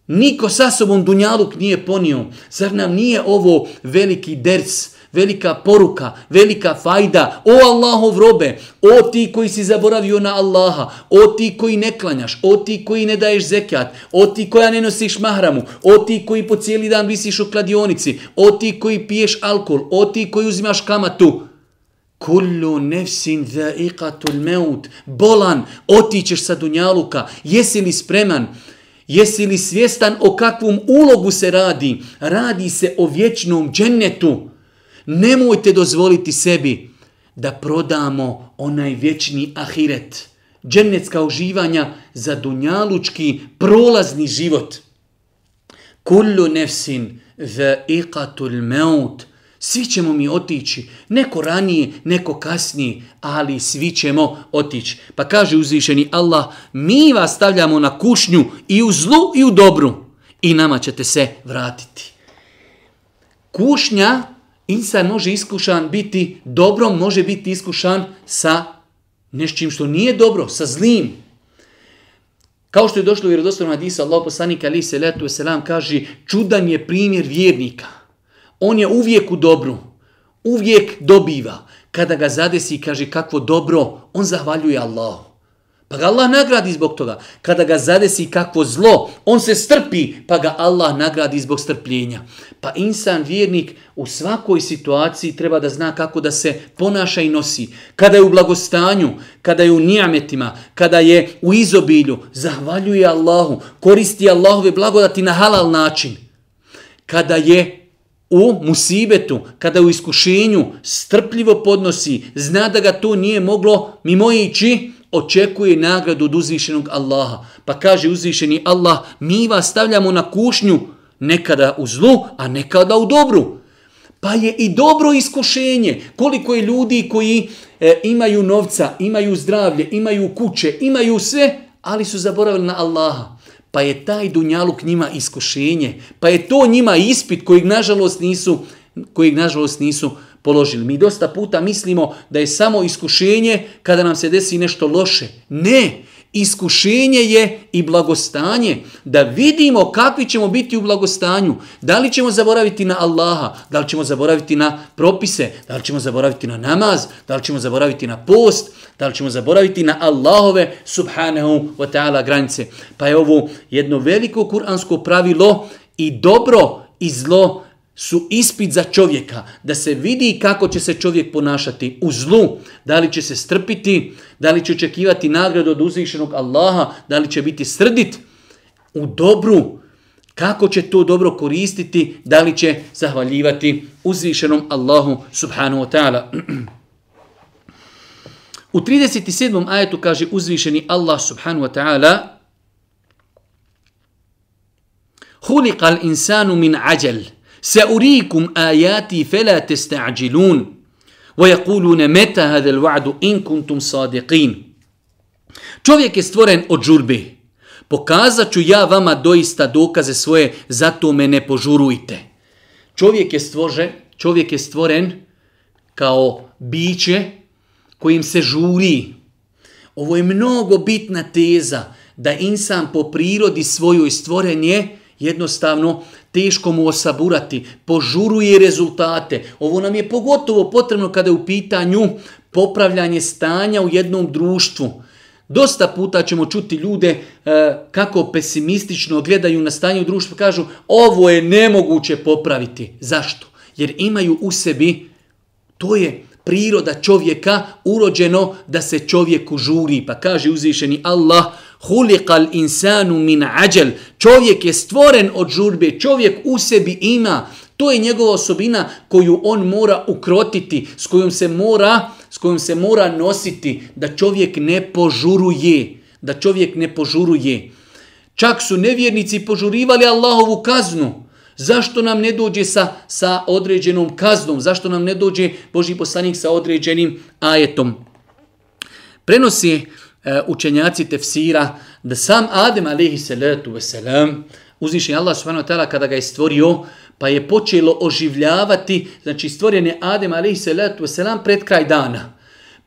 Niko sa sobom Dunjaluk nije ponio. Zar nam nije ovo veliki derc, velika poruka, velika fajda? O Allahov robe, o ti koji si zaboravio na Allaha, o ti koji ne klanjaš, o ti koji ne daješ zekat, o ti koja ne nosiš mahramu, o ti koji po cijeli dan visiš u kladionici, o ti koji piješ alkohol, o ti koji uzimaš kamatu. Kullu nefsin dha'iqatul maut. Bolan, otićeš sa Dunjaluka. Jesi li spreman? Jesi li svjestan o kakvom ulogu se radi? Radi se o vječnom džennetu. Nemojte dozvoliti sebi da prodamo onaj vječni ahiret. Džennetska uživanja za dunjalučki prolazni život. Kullu nefsin ve iqatul meut. Svi ćemo mi otići, neko ranije, neko kasnije, ali svi ćemo otići. Pa kaže uzvišeni Allah, mi vas stavljamo na kušnju i u zlu i u dobru i nama ćete se vratiti. Kušnja, insan može iskušan biti dobrom, može biti iskušan sa nešćim što nije dobro, sa zlim. Kao što je došlo u vjerodostavnom hadisa, Allah poslanik ali se letu selam kaže, čudan je primjer vjernika. On je uvijek u dobru. Uvijek dobiva. Kada ga zadesi kaže kakvo dobro, on zahvaljuje Allahu. Pa ga Allah nagradi zbog toga. Kada ga zadesi kakvo zlo, on se strpi, pa ga Allah nagradi zbog strpljenja. Pa insan, vjernik, u svakoj situaciji treba da zna kako da se ponaša i nosi. Kada je u blagostanju, kada je u nijametima, kada je u izobilju, zahvaljuje Allahu, koristi Allahove blagodati na halal način. Kada je u musibetu, kada u iskušenju strpljivo podnosi, zna da ga to nije moglo mimo ići, očekuje nagradu od uzvišenog Allaha. Pa kaže uzvišeni Allah, mi vas stavljamo na kušnju nekada u zlu, a nekada u dobru. Pa je i dobro iskušenje. Koliko je ljudi koji e, imaju novca, imaju zdravlje, imaju kuće, imaju sve, ali su zaboravili na Allaha pa je taj dunjaluk njima iskušenje, pa je to njima ispit kojeg nažalost nisu, kojeg nažalost nisu položili. Mi dosta puta mislimo da je samo iskušenje kada nam se desi nešto loše. Ne, iskušenje je i blagostanje. Da vidimo kakvi ćemo biti u blagostanju. Da li ćemo zaboraviti na Allaha, da li ćemo zaboraviti na propise, da li ćemo zaboraviti na namaz, da li ćemo zaboraviti na post, da li ćemo zaboraviti na Allahove subhanahu wa ta'ala granice. Pa je ovo jedno veliko kuransko pravilo i dobro i zlo su ispit za čovjeka, da se vidi kako će se čovjek ponašati u zlu, da li će se strpiti, da li će očekivati nagradu od uzvišenog Allaha, da li će biti srdit u dobru, kako će to dobro koristiti, da li će zahvaljivati uzvišenom Allahu subhanahu wa ta'ala. U 37. ajetu kaže uzvišeni Allah subhanahu wa ta'ala Huliqa insanu min ađel سأريكم آياتي فلا تستعجلون ويقولون متى هذا الوعد إن كنتم صادقين Čovjek je stvoren od žurbe. Pokazat ću ja vama doista dokaze svoje, zato me ne požurujte. Čovjek je, stvože, čovjek je stvoren kao biće kojim se žuri. Ovo je mnogo bitna teza da insan po prirodi svojoj stvoren je jednostavno teško mu osaburati, požuruje rezultate. Ovo nam je pogotovo potrebno kada je u pitanju popravljanje stanja u jednom društvu. Dosta puta ćemo čuti ljude e, kako pesimistično gledaju na stanje u društvu, kažu ovo je nemoguće popraviti. Zašto? Jer imaju u sebi, to je priroda čovjeka urođeno da se čovjeku žuri. Pa kaže uzvišeni Allah, Hulikal insanu min ađel. Čovjek je stvoren od žurbe, čovjek u sebi ima. To je njegova osobina koju on mora ukrotiti, s kojom se mora, s kojom se mora nositi, da čovjek ne požuruje, da čovjek ne požuruje. Čak su nevjernici požurivali Allahovu kaznu. Zašto nam ne dođe sa, sa određenom kaznom? Zašto nam ne dođe Boži poslanik sa određenim ajetom? Prenosi e, učenjaci tefsira da sam Adem alaihi salatu wasalam, uzvišen Allah subhanahu wa ta'ala kada ga je stvorio, pa je počelo oživljavati, znači stvoren je Adem alaihi salatu wasalam pred kraj dana.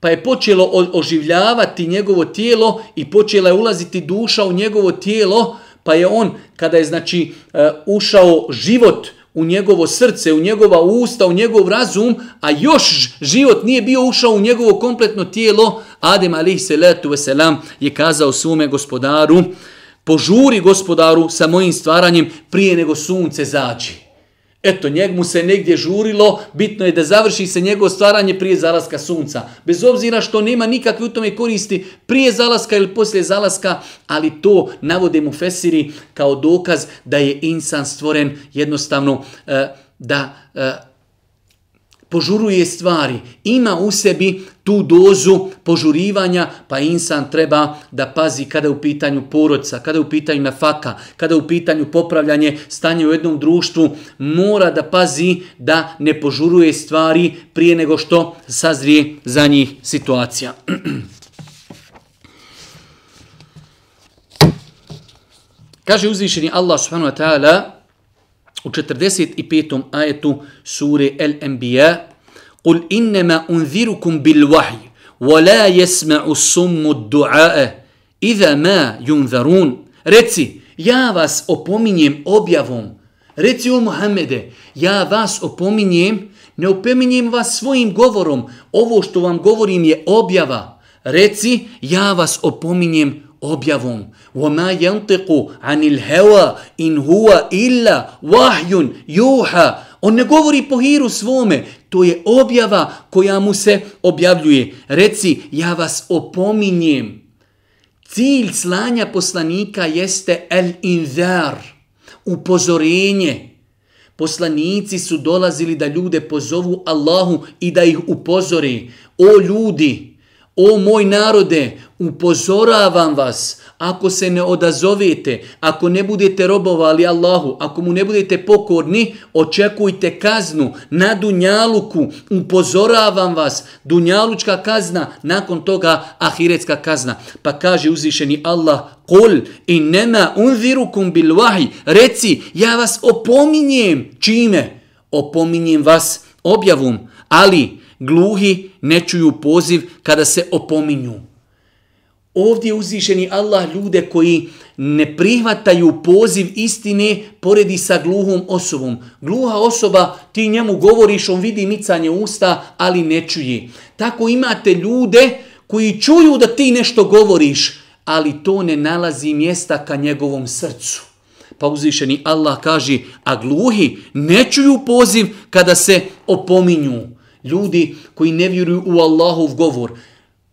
Pa je počelo oživljavati njegovo tijelo i počela je ulaziti duša u njegovo tijelo, pa je on, kada je znači e, ušao život u njegovo srce, u njegova usta, u njegov razum, a još život nije bio ušao u njegovo kompletno tijelo, Adem alaih salatu wasalam je kazao svome gospodaru, požuri gospodaru sa mojim stvaranjem prije nego sunce zađi. Eto, njeg mu se negdje žurilo, bitno je da završi se njegovo stvaranje prije zalaska sunca. Bez obzira što nema nikakve u tome koristi prije zalaska ili poslije zalaska, ali to navode mu Fesiri kao dokaz da je insan stvoren jednostavno eh, da eh, požuruje stvari, ima u sebi tu dozu požurivanja, pa insan treba da pazi kada je u pitanju porodca, kada je u pitanju nafaka, kada je u pitanju popravljanje stanja u jednom društvu, mora da pazi da ne požuruje stvari prije nego što sazrije za njih situacija. Kaže uzvišeni Allah subhanahu wa ta'ala, u 45. ajetu sure El-Anbiya قل إنما أنذركم بالوحي ولا يسمع الصم الدعاء إذا ما ينذرون Reci, ja vas opominjem objavom. Reci o Muhammede, ja vas opominjem, ne opominjem vas svojim govorom. Ovo što vam govorim je objava. Reci, ja vas opominjem objavom. وَمَا يَنْتِقُ عَنِ الْهَوَا إِنْ هُوَ إِلَّا وَحْيٌ يُوحَ On ne govori po hiru svome, to je objava koja mu se objavljuje. Reci, ja vas opominjem. Cilj slanja poslanika jeste el-inzar, upozorenje. Poslanici su dolazili da ljude pozovu Allahu i da ih upozori. O ljudi, o moj narode, upozoravam vas, ako se ne odazovete, ako ne budete robovali Allahu, ako mu ne budete pokorni, očekujte kaznu na Dunjaluku, upozoravam vas, Dunjalučka kazna, nakon toga Ahiretska kazna. Pa kaže uzvišeni Allah, Kul i nema unzirukum bil vahi, reci, ja vas opominjem, čime? Opominjem vas objavom, ali gluhi ne čuju poziv kada se opominju. Ovdje uzvišeni Allah ljude koji ne prihvataju poziv istine poredi sa gluhom osobom. Gluha osoba, ti njemu govoriš, on vidi micanje usta, ali ne čuje. Tako imate ljude koji čuju da ti nešto govoriš, ali to ne nalazi mjesta ka njegovom srcu. Pa uzvišeni Allah kaže, a gluhi ne čuju poziv kada se opominju. Ljudi koji ne vjeruju u Allahov govor.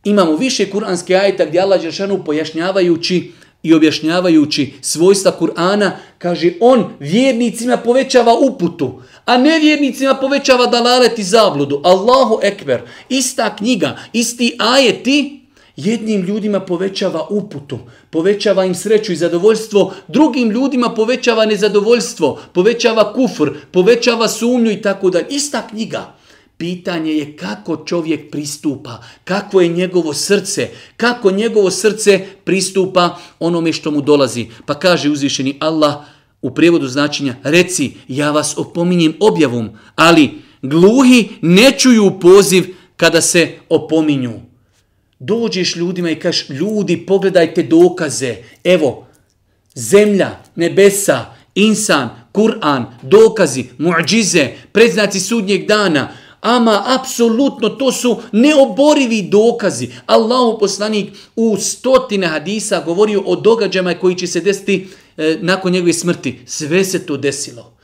Imamo više kuranske ajeta gdje Allah Đeršanu pojašnjavajući i objašnjavajući svojstva Kur'ana, kaže on vjernicima povećava uputu, a nevjernicima povećava dalalet i zabludu. Allahu ekber, ista knjiga, isti ajeti, jednim ljudima povećava uputu, povećava im sreću i zadovoljstvo, drugim ljudima povećava nezadovoljstvo, povećava kufr, povećava sumnju i tako da. Ista knjiga. Pitanje je kako čovjek pristupa, kako je njegovo srce, kako njegovo srce pristupa onome što mu dolazi. Pa kaže uzvišeni Allah u prijevodu značenja, reci ja vas opominjem objavom, ali gluhi ne čuju poziv kada se opominju. Dođeš ljudima i kažeš, ljudi pogledajte dokaze, evo, zemlja, nebesa, insan, Kur'an, dokazi, muđize, predznaci sudnjeg dana, Ama apsolutno to su neoborivi dokazi. Allahu poslanik u stotine hadisa govorio o događajima koji će se desiti e, nakon njegove smrti. Sve se to desilo.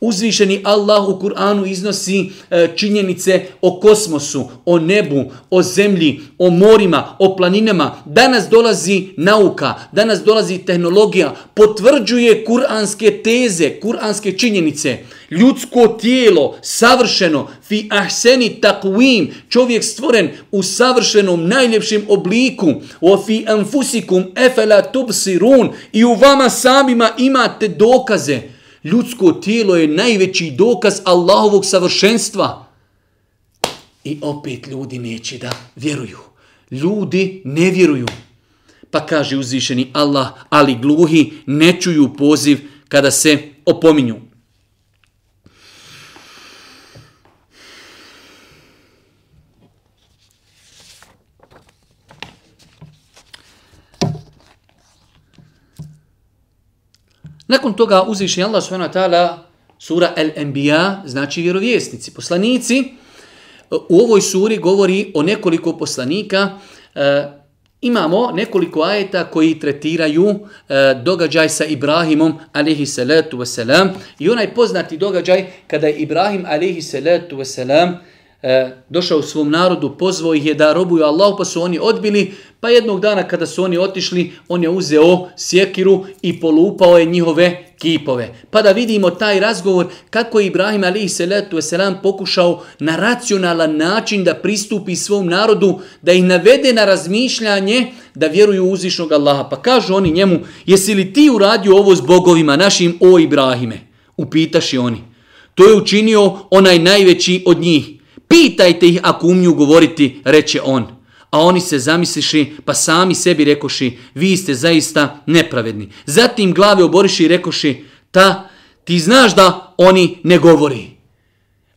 Uzvišeni Allah u Kur'anu iznosi e, činjenice o kosmosu, o nebu, o zemlji, o morima, o planinama. Danas dolazi nauka, danas dolazi tehnologija, potvrđuje kuranske teze, kuranske činjenice. Ljudsko tijelo, savršeno, fi ahseni takvim, čovjek stvoren u savršenom, najljepšem obliku, o fi anfusikum efela tubsirun, i u vama samima imate dokaze. Ljudsko tijelo je najveći dokaz Allahovog savršenstva. I opet ljudi neće da vjeruju. Ljudi ne vjeruju. Pa kaže uzvišeni Allah, ali gluhi ne čuju poziv kada se opominju. Nakon toga uzviši Allah subhanahu wa ta'ala sura Al-Anbiya, znači vjerovjesnici, poslanici. U ovoj suri govori o nekoliko poslanika. E, imamo nekoliko ajeta koji tretiraju e, događaj sa Ibrahimom alaihi salatu wasalam. I onaj poznati događaj kada je Ibrahim alaihi salatu wasalam e, došao u svom narodu, pozvao ih je da robuju Allahu pa su oni odbili, pa jednog dana kada su oni otišli, on je uzeo sjekiru i polupao je njihove kipove. Pa da vidimo taj razgovor kako je Ibrahim alaihi salatu wasalam pokušao na racionalan način da pristupi svom narodu, da ih navede na razmišljanje da vjeruju u uzvišnog Allaha. Pa kažu oni njemu, jesi li ti uradio ovo s bogovima našim, o Ibrahime? Upitaši oni. To je učinio onaj najveći od njih. Pitajte ih ako umiju govoriti, reče on. A oni se zamisliši, pa sami sebi rekoši, vi ste zaista nepravedni. Zatim glave oboriši i rekoši, ta, ti znaš da oni ne govori.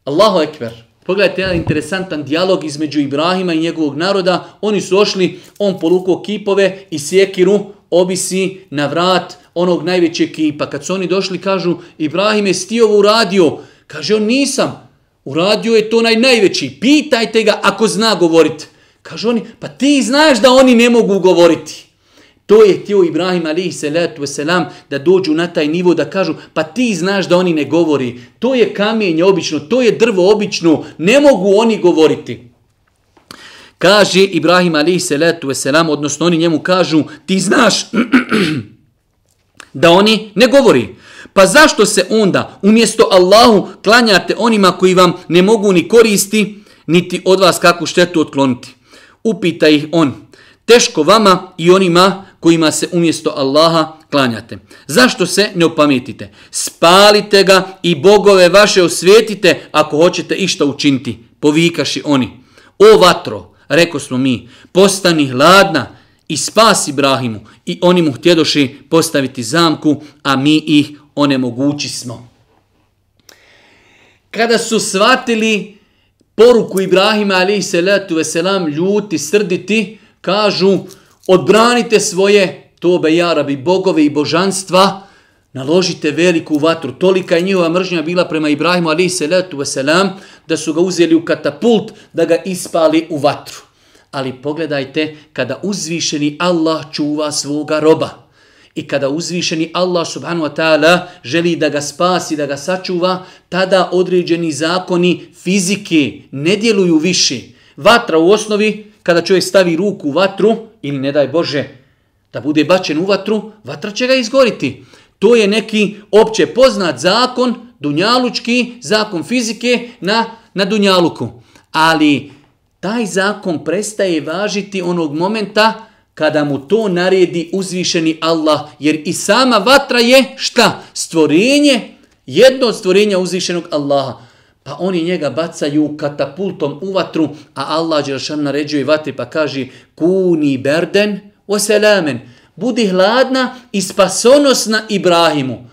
Allahu ekber. Pogledajte jedan interesantan dijalog između Ibrahima i njegovog naroda. Oni su ošli, on polukao kipove i sjekiru obisi na vrat onog najvećeg kipa. Kad su oni došli, kažu, Ibrahim je sti ovo uradio. Kaže on, nisam. Uradio je to onaj najveći. Pitajte ga ako zna govoriti. Kažu oni, pa ti znaš da oni ne mogu govoriti. To je htio Ibrahim alihi salatu wasalam da dođu na taj nivo da kažu, pa ti znaš da oni ne govori. To je kamenje obično, to je drvo obično, ne mogu oni govoriti. Kaže Ibrahim alihi salatu wasalam, odnosno oni njemu kažu, ti znaš da oni ne govori. Pa zašto se onda umjesto Allahu klanjate onima koji vam ne mogu ni koristi, niti od vas kakvu štetu otkloniti? Upita ih on. Teško vama i onima kojima se umjesto Allaha klanjate. Zašto se ne opametite? Spalite ga i bogove vaše osvijetite ako hoćete išta učiniti. Povikaši oni. O vatro, reko smo mi, postani hladna i spas Ibrahimu. I oni mu htjedoši postaviti zamku, a mi ih onemogući smo. Kada su shvatili poruku Ibrahima alaihi salatu veselam ljuti, srditi, kažu odbranite svoje tobe jarabi, bogove i božanstva, naložite veliku vatru. Tolika je njihova mržnja bila prema Ibrahimu alaihi salatu veselam da su ga uzeli u katapult da ga ispali u vatru. Ali pogledajte kada uzvišeni Allah čuva svoga roba I kada uzvišeni Allah subhanahu wa ta'ala želi da ga spasi, da ga sačuva, tada određeni zakoni fizike ne djeluju više. Vatra u osnovi, kada čovjek stavi ruku u vatru, ili ne daj Bože, da bude bačen u vatru, vatra će ga izgoriti. To je neki opće poznat zakon, dunjalučki, zakon fizike na, na dunjaluku. Ali taj zakon prestaje važiti onog momenta kada mu to naredi uzvišeni Allah, jer i sama vatra je šta? Stvorenje, jedno od stvorenja uzvišenog Allaha. Pa oni njega bacaju katapultom u vatru, a Allah Đelšan naređuje vatri pa kaže kuni berden o selamen. Budi hladna i spasonosna Ibrahimu.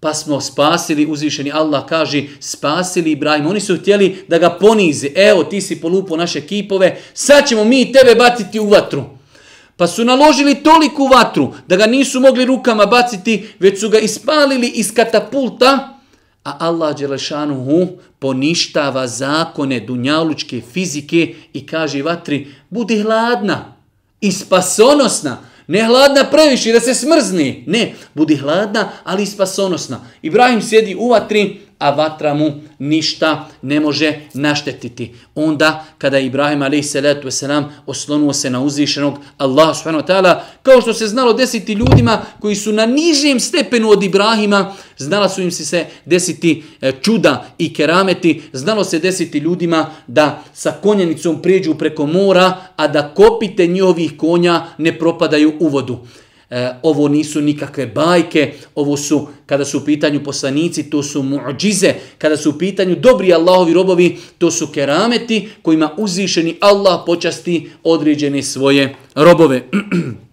Pa smo spasili, uzvišeni Allah kaže, spasili Ibrahim. Oni su htjeli da ga ponize. Evo, ti si polupo naše kipove, sad ćemo mi tebe baciti u vatru. Pa su naložili toliku vatru da ga nisu mogli rukama baciti, već su ga ispalili iz katapulta, a Allah Đelešanuhu poništava zakone dunjalučke fizike i kaže vatri, budi hladna i spasonosna, ne hladna previše da se smrzni, ne, budi hladna, ali spasonosna. Ibrahim sjedi u vatri, a vatra mu ništa ne može naštetiti. Onda kada je Ibrahim a.s. oslonuo se na uzvišenog Allah subhanahu kao što se znalo desiti ljudima koji su na nižem stepenu od Ibrahima, znala su im se desiti e, čuda i kerameti, znalo se desiti ljudima da sa konjenicom prijeđu preko mora, a da kopite njihovih konja ne propadaju u vodu. E, ovo nisu nikakve bajke, ovo su, kada su u pitanju poslanici, to su muđize, kada su u pitanju dobri Allahovi robovi, to su kerameti kojima uzvišeni Allah počasti određene svoje robove.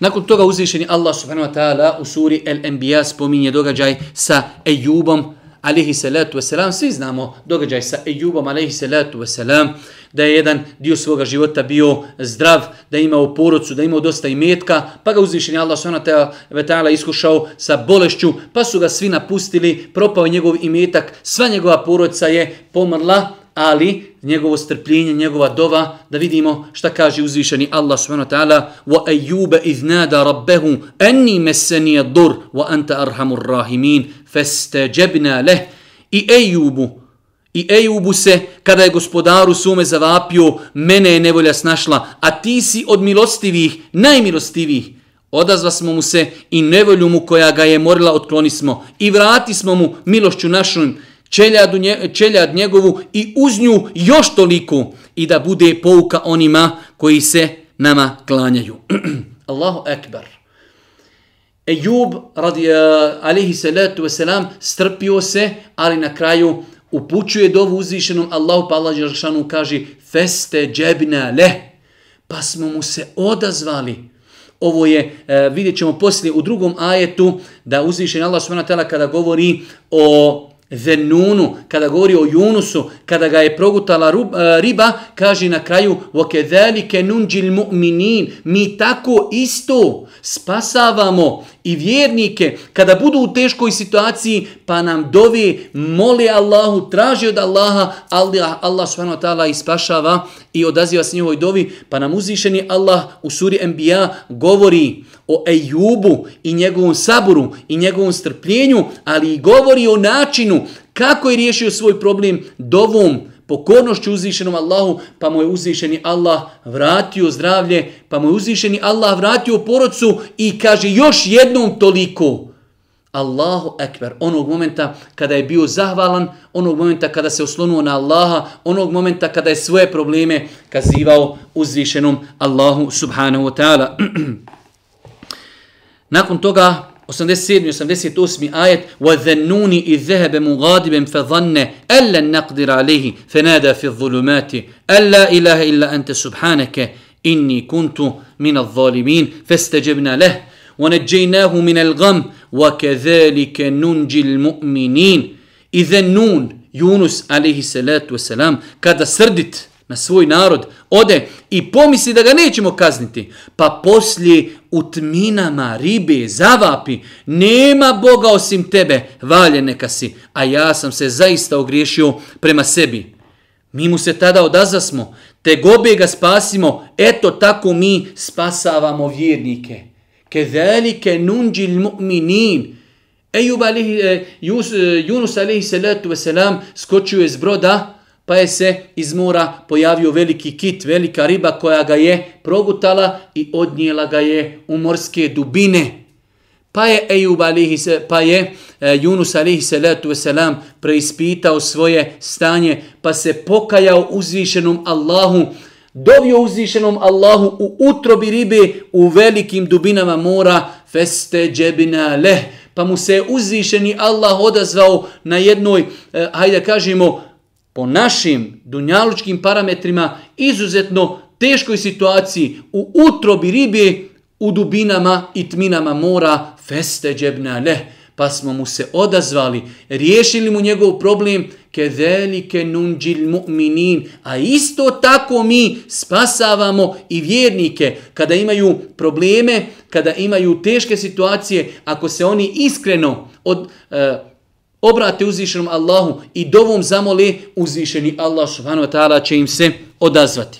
Nakon toga uzvišeni Allah subhanahu wa ta'ala u suri El-Enbiya spominje događaj sa Ejubom, alihi salatu wasalam. Svi znamo događaj sa Ejubom, alihi salatu wasalam da je jedan dio svoga života bio zdrav, da je imao porodcu, da je imao dosta imetka, pa ga uzvišenje Allah s.w.t. iskušao sa bolešću, pa su ga svi napustili, propao njegov imetak, sva njegova porodca je pomrla, ali njegovo strpljenje, njegova dova, da vidimo šta kaže uzvišeni Allah subhanahu wa ta'ala wa ayyuba iznada rabbahu anni massani ad-dur wa anta arhamur rahimin fastajabna leh i Ejubu I Ejubu se, kada je gospodaru sume zavapio, mene je nevolja snašla, a ti si od milostivih, najmilostivih. Odazva smo mu se i nevolju mu koja ga je morila otkloni smo. I vrati smo mu milošću našom čeljadu, čeljad njegovu i uz nju još toliko i da bude pouka onima koji se nama klanjaju. Allahu ekbar. Ejub, radi, eh, uh, alihi salatu wasalam, strpio se, ali na kraju upućuje dovu uzvišenom Allahu pa Allah Đeršanu kaže feste džebna le pa smo mu se odazvali ovo je, e, vidjet ćemo poslije u drugom ajetu da uzvišen Allah s.w.t. kada govori o Zenunu, kada govori o Junusu, kada ga je progutala e, riba, kaže na kraju وَكَذَلِكَ نُنْجِ الْمُؤْمِنِينَ Mi tako isto spasavamo i vjernike kada budu u teškoj situaciji pa nam dove, mole Allahu, traže od Allaha, Allah, Allah subhanahu wa ta'ala ispašava i odaziva se njihovoj dovi, pa nam uzvišeni Allah u suri Enbiya govori o Ejubu i njegovom saburu i njegovom strpljenju, ali i govori o načinu kako je riješio svoj problem dovom, pokornošću uzvišenom Allahu, pa mu je uzvišeni Allah vratio zdravlje, pa mu je uzvišeni Allah vratio porodcu i kaže još jednom toliko. Allahu ekber, onog momenta kada je bio zahvalan, onog momenta kada se oslonuo na Allaha, onog momenta kada je svoje probleme kazivao uzvišenom Allahu subhanahu wa ta'ala. Nakon toga 87. 88. ajet وَذَنُّونِ إِذْ ذَهَبَ مُغَادِبًا فَظَنَّ أَلَّا نَقْدِرَ عَلَيْهِ فَنَادَى فِي الظُّلُمَاتِ أَلَّا إِلَهَ إِلَّا أَنْتَ سُبْحَانَكَ إِنِّي كُنْتُ مِنَ الظَّالِمِينَ فَاسْتَجَبْنَا لَهُ وَنَجَّيْنَاهُ مِنَ الْغَمِّ وَكَذَلِكَ نُنْجِي الْمُؤْمِنِينَ إِذَا نُونَ Yunus alaihi salatu wasalam kada srdit na svoj narod, ode i pomisli da ga nećemo kazniti, pa poslije u tminama ribe zavapi, nema Boga osim tebe, valje neka si, a ja sam se zaista ogriješio prema sebi. Mi mu se tada odazasmo, te gobe ga spasimo, eto tako mi spasavamo vjernike. Kedalike nunđil mu'minin. Ejub alihi, e, eh, Jus, e, Yunus alihi salatu wasalam skočio je z broda, pa je se iz mora pojavio veliki kit, velika riba koja ga je progutala i odnijela ga je u morske dubine. Pa je Ejub alihi, pa je e, Yunus alihi salatu wasalam preispitao svoje stanje, pa se pokajao uzvišenom Allahu, dovio uzvišenom Allahu u utrobi ribe u velikim dubinama mora, feste džebina leh, pa mu se uzvišeni Allah odazvao na jednoj, e, hajde kažemo, po našim dunjalučkim parametrima izuzetno teškoj situaciji u utrobi ribe u dubinama i tminama mora feste džebna leh. Pa smo mu se odazvali, riješili mu njegov problem, ke velike nunđil mu'minin, a isto tako mi spasavamo i vjernike kada imaju probleme, kada imaju teške situacije, ako se oni iskreno od, e, obrate uzvišenom Allahu i dovom zamole, uzvišeni Allah subhanahu wa ta'ala će im se odazvati.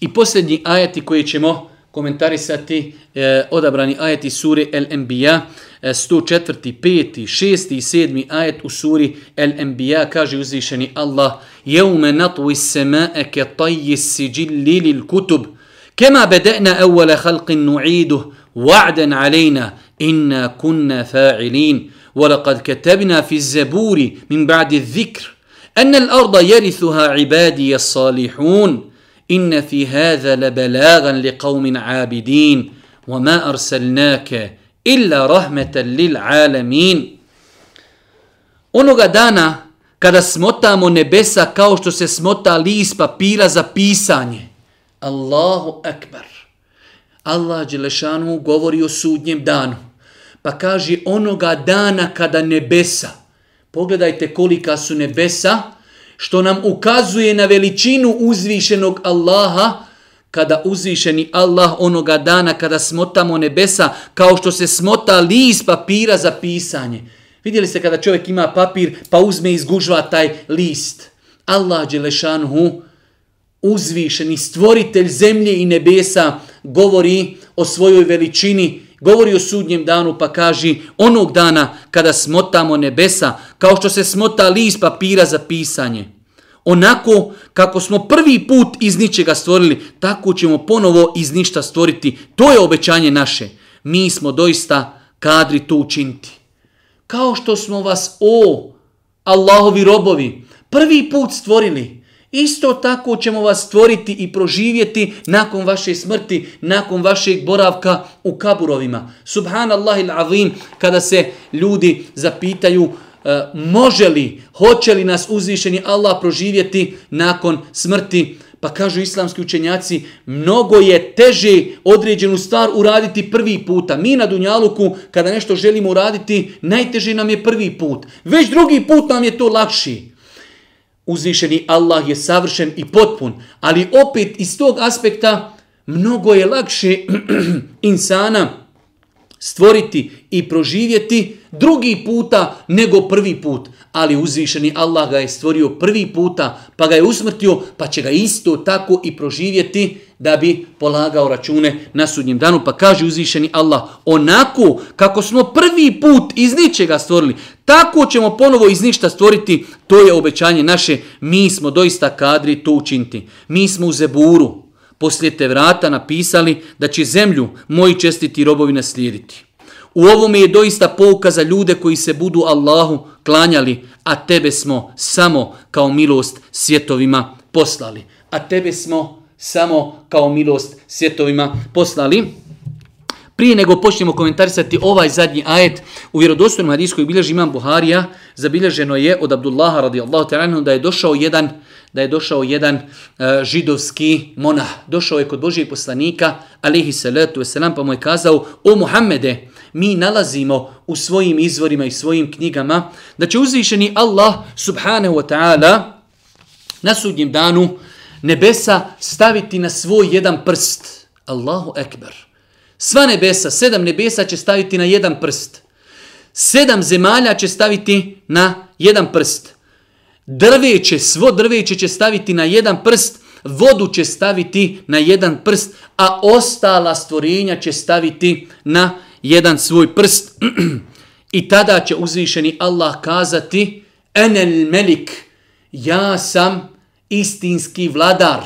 I posljednji ajeti koji ćemo komentarisati, e, odabrani ajeti suri El-Enbiya, 104. 5. 6. i 7. ajet u suri El-Enbiya, kaže uzvišeni Allah, Jevme natvi semae ke tajji siđilli lil kutub, kema bede'na evvele halqin nu'iduh, wa'den alejna, inna kunna fa'ilin, ولقد كتبنا في الزبور من بعد الذكر أن الأرض يرثها عبادي الصالحون inne fi hadha la balagan li qaumin abidin wa ma arsalnaka illa rahmatan lil alamin. Onoga dana kada smotamo nebesa kao što se smota list papira za pisanje. Allahu akbar. Allah Đelešanu govori o sudnjem danu. Pa kaže onoga dana kada nebesa pogledajte kolika su nebesa što nam ukazuje na veličinu uzvišenog Allaha, kada uzvišeni Allah onoga dana kada smotamo nebesa, kao što se smota list papira za pisanje. Vidjeli ste kada čovjek ima papir pa uzme i izgužva taj list. Allah Đelešanhu, uzvišeni stvoritelj zemlje i nebesa, govori o svojoj veličini, govori o sudnjem danu pa kaže onog dana kada smotamo nebesa kao što se smota list papira za pisanje. Onako kako smo prvi put iz ničega stvorili, tako ćemo ponovo iz ništa stvoriti. To je obećanje naše. Mi smo doista kadri to učiniti. Kao što smo vas, o Allahovi robovi, prvi put stvorili, Isto tako ćemo vas stvoriti i proživjeti nakon vaše smrti, nakon vašeg boravka u kaburovima. Subhanallah azim kada se ljudi zapitaju e, može li, hoće li nas uzvišeni Allah proživjeti nakon smrti, pa kažu islamski učenjaci, mnogo je teže određenu stvar uraditi prvi puta. Mi na Dunjaluku, kada nešto želimo uraditi, najteže nam je prvi put. Već drugi put nam je to lakši uzvišeni Allah je savršen i potpun, ali opet iz tog aspekta mnogo je lakše insana stvoriti i proživjeti drugi puta nego prvi put. Ali uzvišeni Allah ga je stvorio prvi puta, pa ga je usmrtio, pa će ga isto tako i proživjeti da bi polagao račune na sudnjem danu. Pa kaže uzvišeni Allah, onako kako smo prvi put iz ničega stvorili, tako ćemo ponovo iz ništa stvoriti, to je obećanje naše, mi smo doista kadri to učiniti. Mi smo u Zeburu, poslije te vrata napisali da će zemlju moji čestiti robovi naslijediti. U ovome je doista pouka za ljude koji se budu Allahu klanjali, a tebe smo samo kao milost svjetovima poslali. A tebe smo samo kao milost svjetovima poslali. Prije nego počnemo komentarisati ovaj zadnji ajet, u vjerodostojnom hadijskoj bilježi imam Buharija, zabilježeno je od Abdullaha radijallahu ta'ala da je došao jedan da je došao jedan uh, židovski monah. Došao je kod Božijeg poslanika, alihi salatu wasalam, pa mu je kazao, o Muhammede, mi nalazimo u svojim izvorima i svojim knjigama da će uzvišeni Allah subhanahu wa ta'ala na sudnjem danu nebesa staviti na svoj jedan prst. Allahu ekber Sva nebesa, sedam nebesa će staviti na jedan prst. Sedam zemalja će staviti na jedan prst. Drveće, svo drveće će staviti na jedan prst, vodu će staviti na jedan prst, a ostala stvorenja će staviti na jedan svoj prst. I tada će uzvišeni Allah kazati, enel melik, ja sam istinski vladar.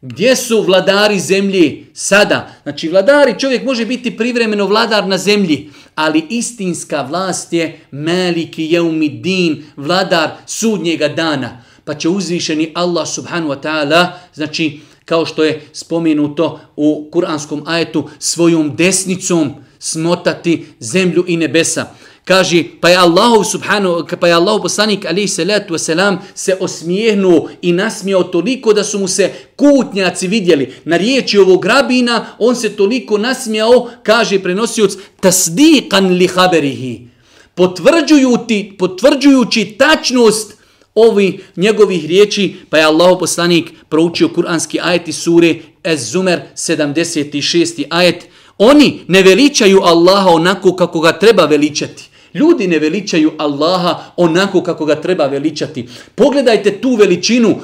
Gdje su vladari zemlji sada? Znači vladari, čovjek može biti privremeno vladar na zemlji, ali istinska vlast je Meliki Jeumidin, vladar sudnjega dana. Pa će uzvišeni Allah subhanu wa ta'ala, znači kao što je spomenuto u kuranskom ajetu, svojom desnicom smotati zemlju i nebesa. Kaže, pa je Allahov subhanahu, pa je Allahov poslanik alaihi salatu wasalam se osmijehnuo i nasmijao toliko da su mu se kutnjaci vidjeli. Na riječi ovog rabina on se toliko nasmijao, kaže prenosioc, tasdiqan li haberihi. Potvrđujući, potvrđujući tačnost ovi njegovih riječi, pa je Allahu poslanik proučio kuranski ajet iz sure Ez-Zumer 76. ajet. Oni ne veličaju Allaha onako kako ga treba veličati. Ljudi ne veličaju Allaha onako kako ga treba veličati. Pogledajte tu veličinu.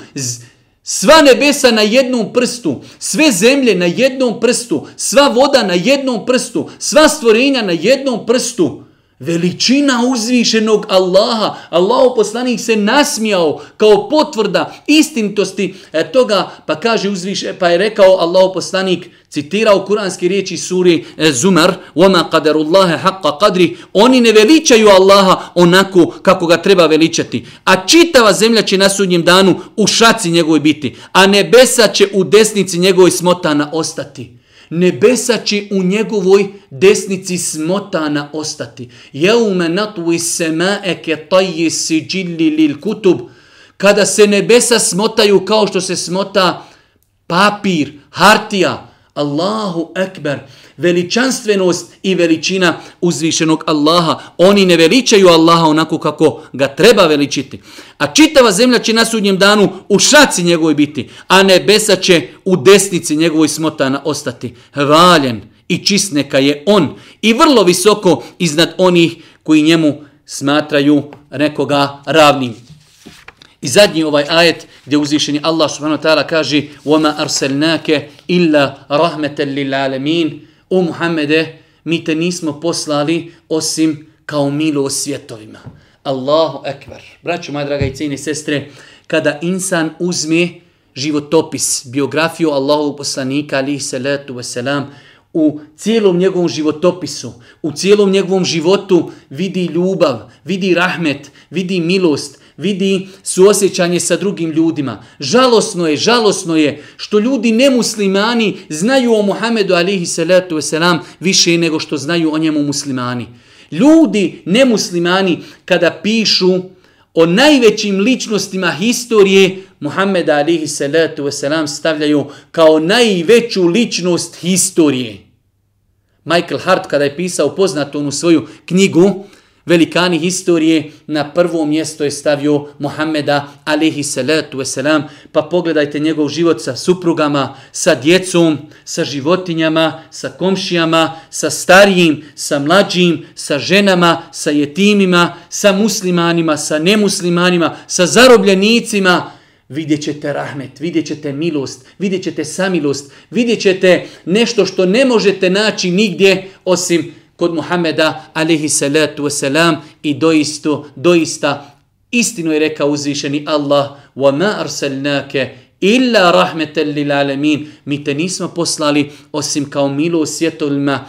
Sva nebesa na jednom prstu, sve zemlje na jednom prstu, sva voda na jednom prstu, sva stvorenja na jednom prstu. Veličina uzvišenog Allaha. Allahu poslanik se nasmijao kao potvrda istintosti e, toga, pa kaže uzviše, pa je rekao Allahu poslanik, citirao kuranski riječi suri e, Zumar, وَمَا قَدَرُ اللَّهَ حَقَّ قَدْرِ Oni ne veličaju Allaha onako kako ga treba veličati. A čitava zemlja će na sudnjem danu u šaci njegovoj biti, a nebesa će u desnici njegovoj smotana ostati nebesa će u njegovoj desnici smotana ostati. Jeume natui semae ke tajji si lil kutub. Kada se nebesa smotaju kao što se smota papir, hartija, Allahu ekber veličanstvenost i veličina uzvišenog Allaha. Oni ne veličaju Allaha onako kako ga treba veličiti. A čitava zemlja će na sudnjem danu u šaci njegovoj biti, a nebesa će u desnici njegovoj smotana ostati. Hvaljen i čist neka je on i vrlo visoko iznad onih koji njemu smatraju nekoga ravnim. I zadnji ovaj ajet gdje uzvišeni Allah subhanahu wa ta'ala kaže وَمَا أَرْسَلْنَاكَ إِلَّا رَحْمَةً لِلْعَالَمِينَ O Muhammede, mi te nismo poslali osim kao milo o svjetovima. Allahu ekber. Braćo, moja draga i cijene sestre, kada insan uzme životopis, biografiju Allahu poslanika, alihi salatu wasalam, u cijelom njegovom životopisu, u cijelom njegovom životu vidi ljubav, vidi rahmet, vidi milost, vidi suosjećanje sa drugim ljudima. Žalosno je, žalosno je što ljudi nemuslimani znaju o Muhammedu alihi salatu wasalam više nego što znaju o njemu muslimani. Ljudi nemuslimani kada pišu o najvećim ličnostima historije Muhammeda alihi salatu wasalam stavljaju kao najveću ličnost historije. Michael Hart kada je pisao poznatu onu svoju knjigu velikani historije, na prvo mjesto je stavio Muhammeda alihi salatu wasalam, pa pogledajte njegov život sa suprugama, sa djecom, sa životinjama, sa komšijama, sa starijim, sa mlađim, sa ženama, sa jetimima, sa muslimanima, sa nemuslimanima, sa zarobljenicima, vidjet ćete rahmet, vidjet ćete milost, vidjet ćete samilost, vidjet ćete nešto što ne možete naći nigdje osim kod Muhameda alihi salatu wasalam i doisto, doista istinu je rekao uzvišeni Allah wa ma arsalnake illa rahmetan lil alemin. mi te nismo poslali osim kao milo svjetovima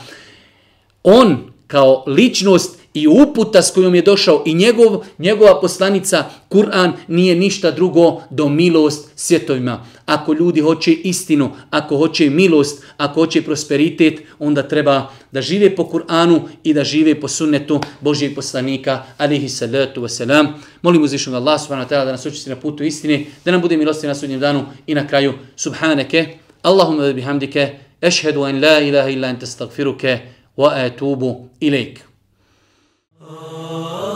on kao ličnost i uputa s kojom je došao i njegov, njegova poslanica Kur'an nije ništa drugo do milost svjetovima. Ako ljudi hoće istinu, ako hoće milost, ako hoće prosperitet, onda treba da žive po Kur'anu i da žive po sunnetu Božijeg poslanika, alihi salatu wasalam. Molim uzvišnog Allah subhanahu wa ta'ala da nas učesti na putu istine, da nam bude milosti na sudnjem danu i na kraju subhaneke. Allahumma bihamdike, ešhedu an la ilaha illa ente stagfiruke, wa atubu ilike. Oh.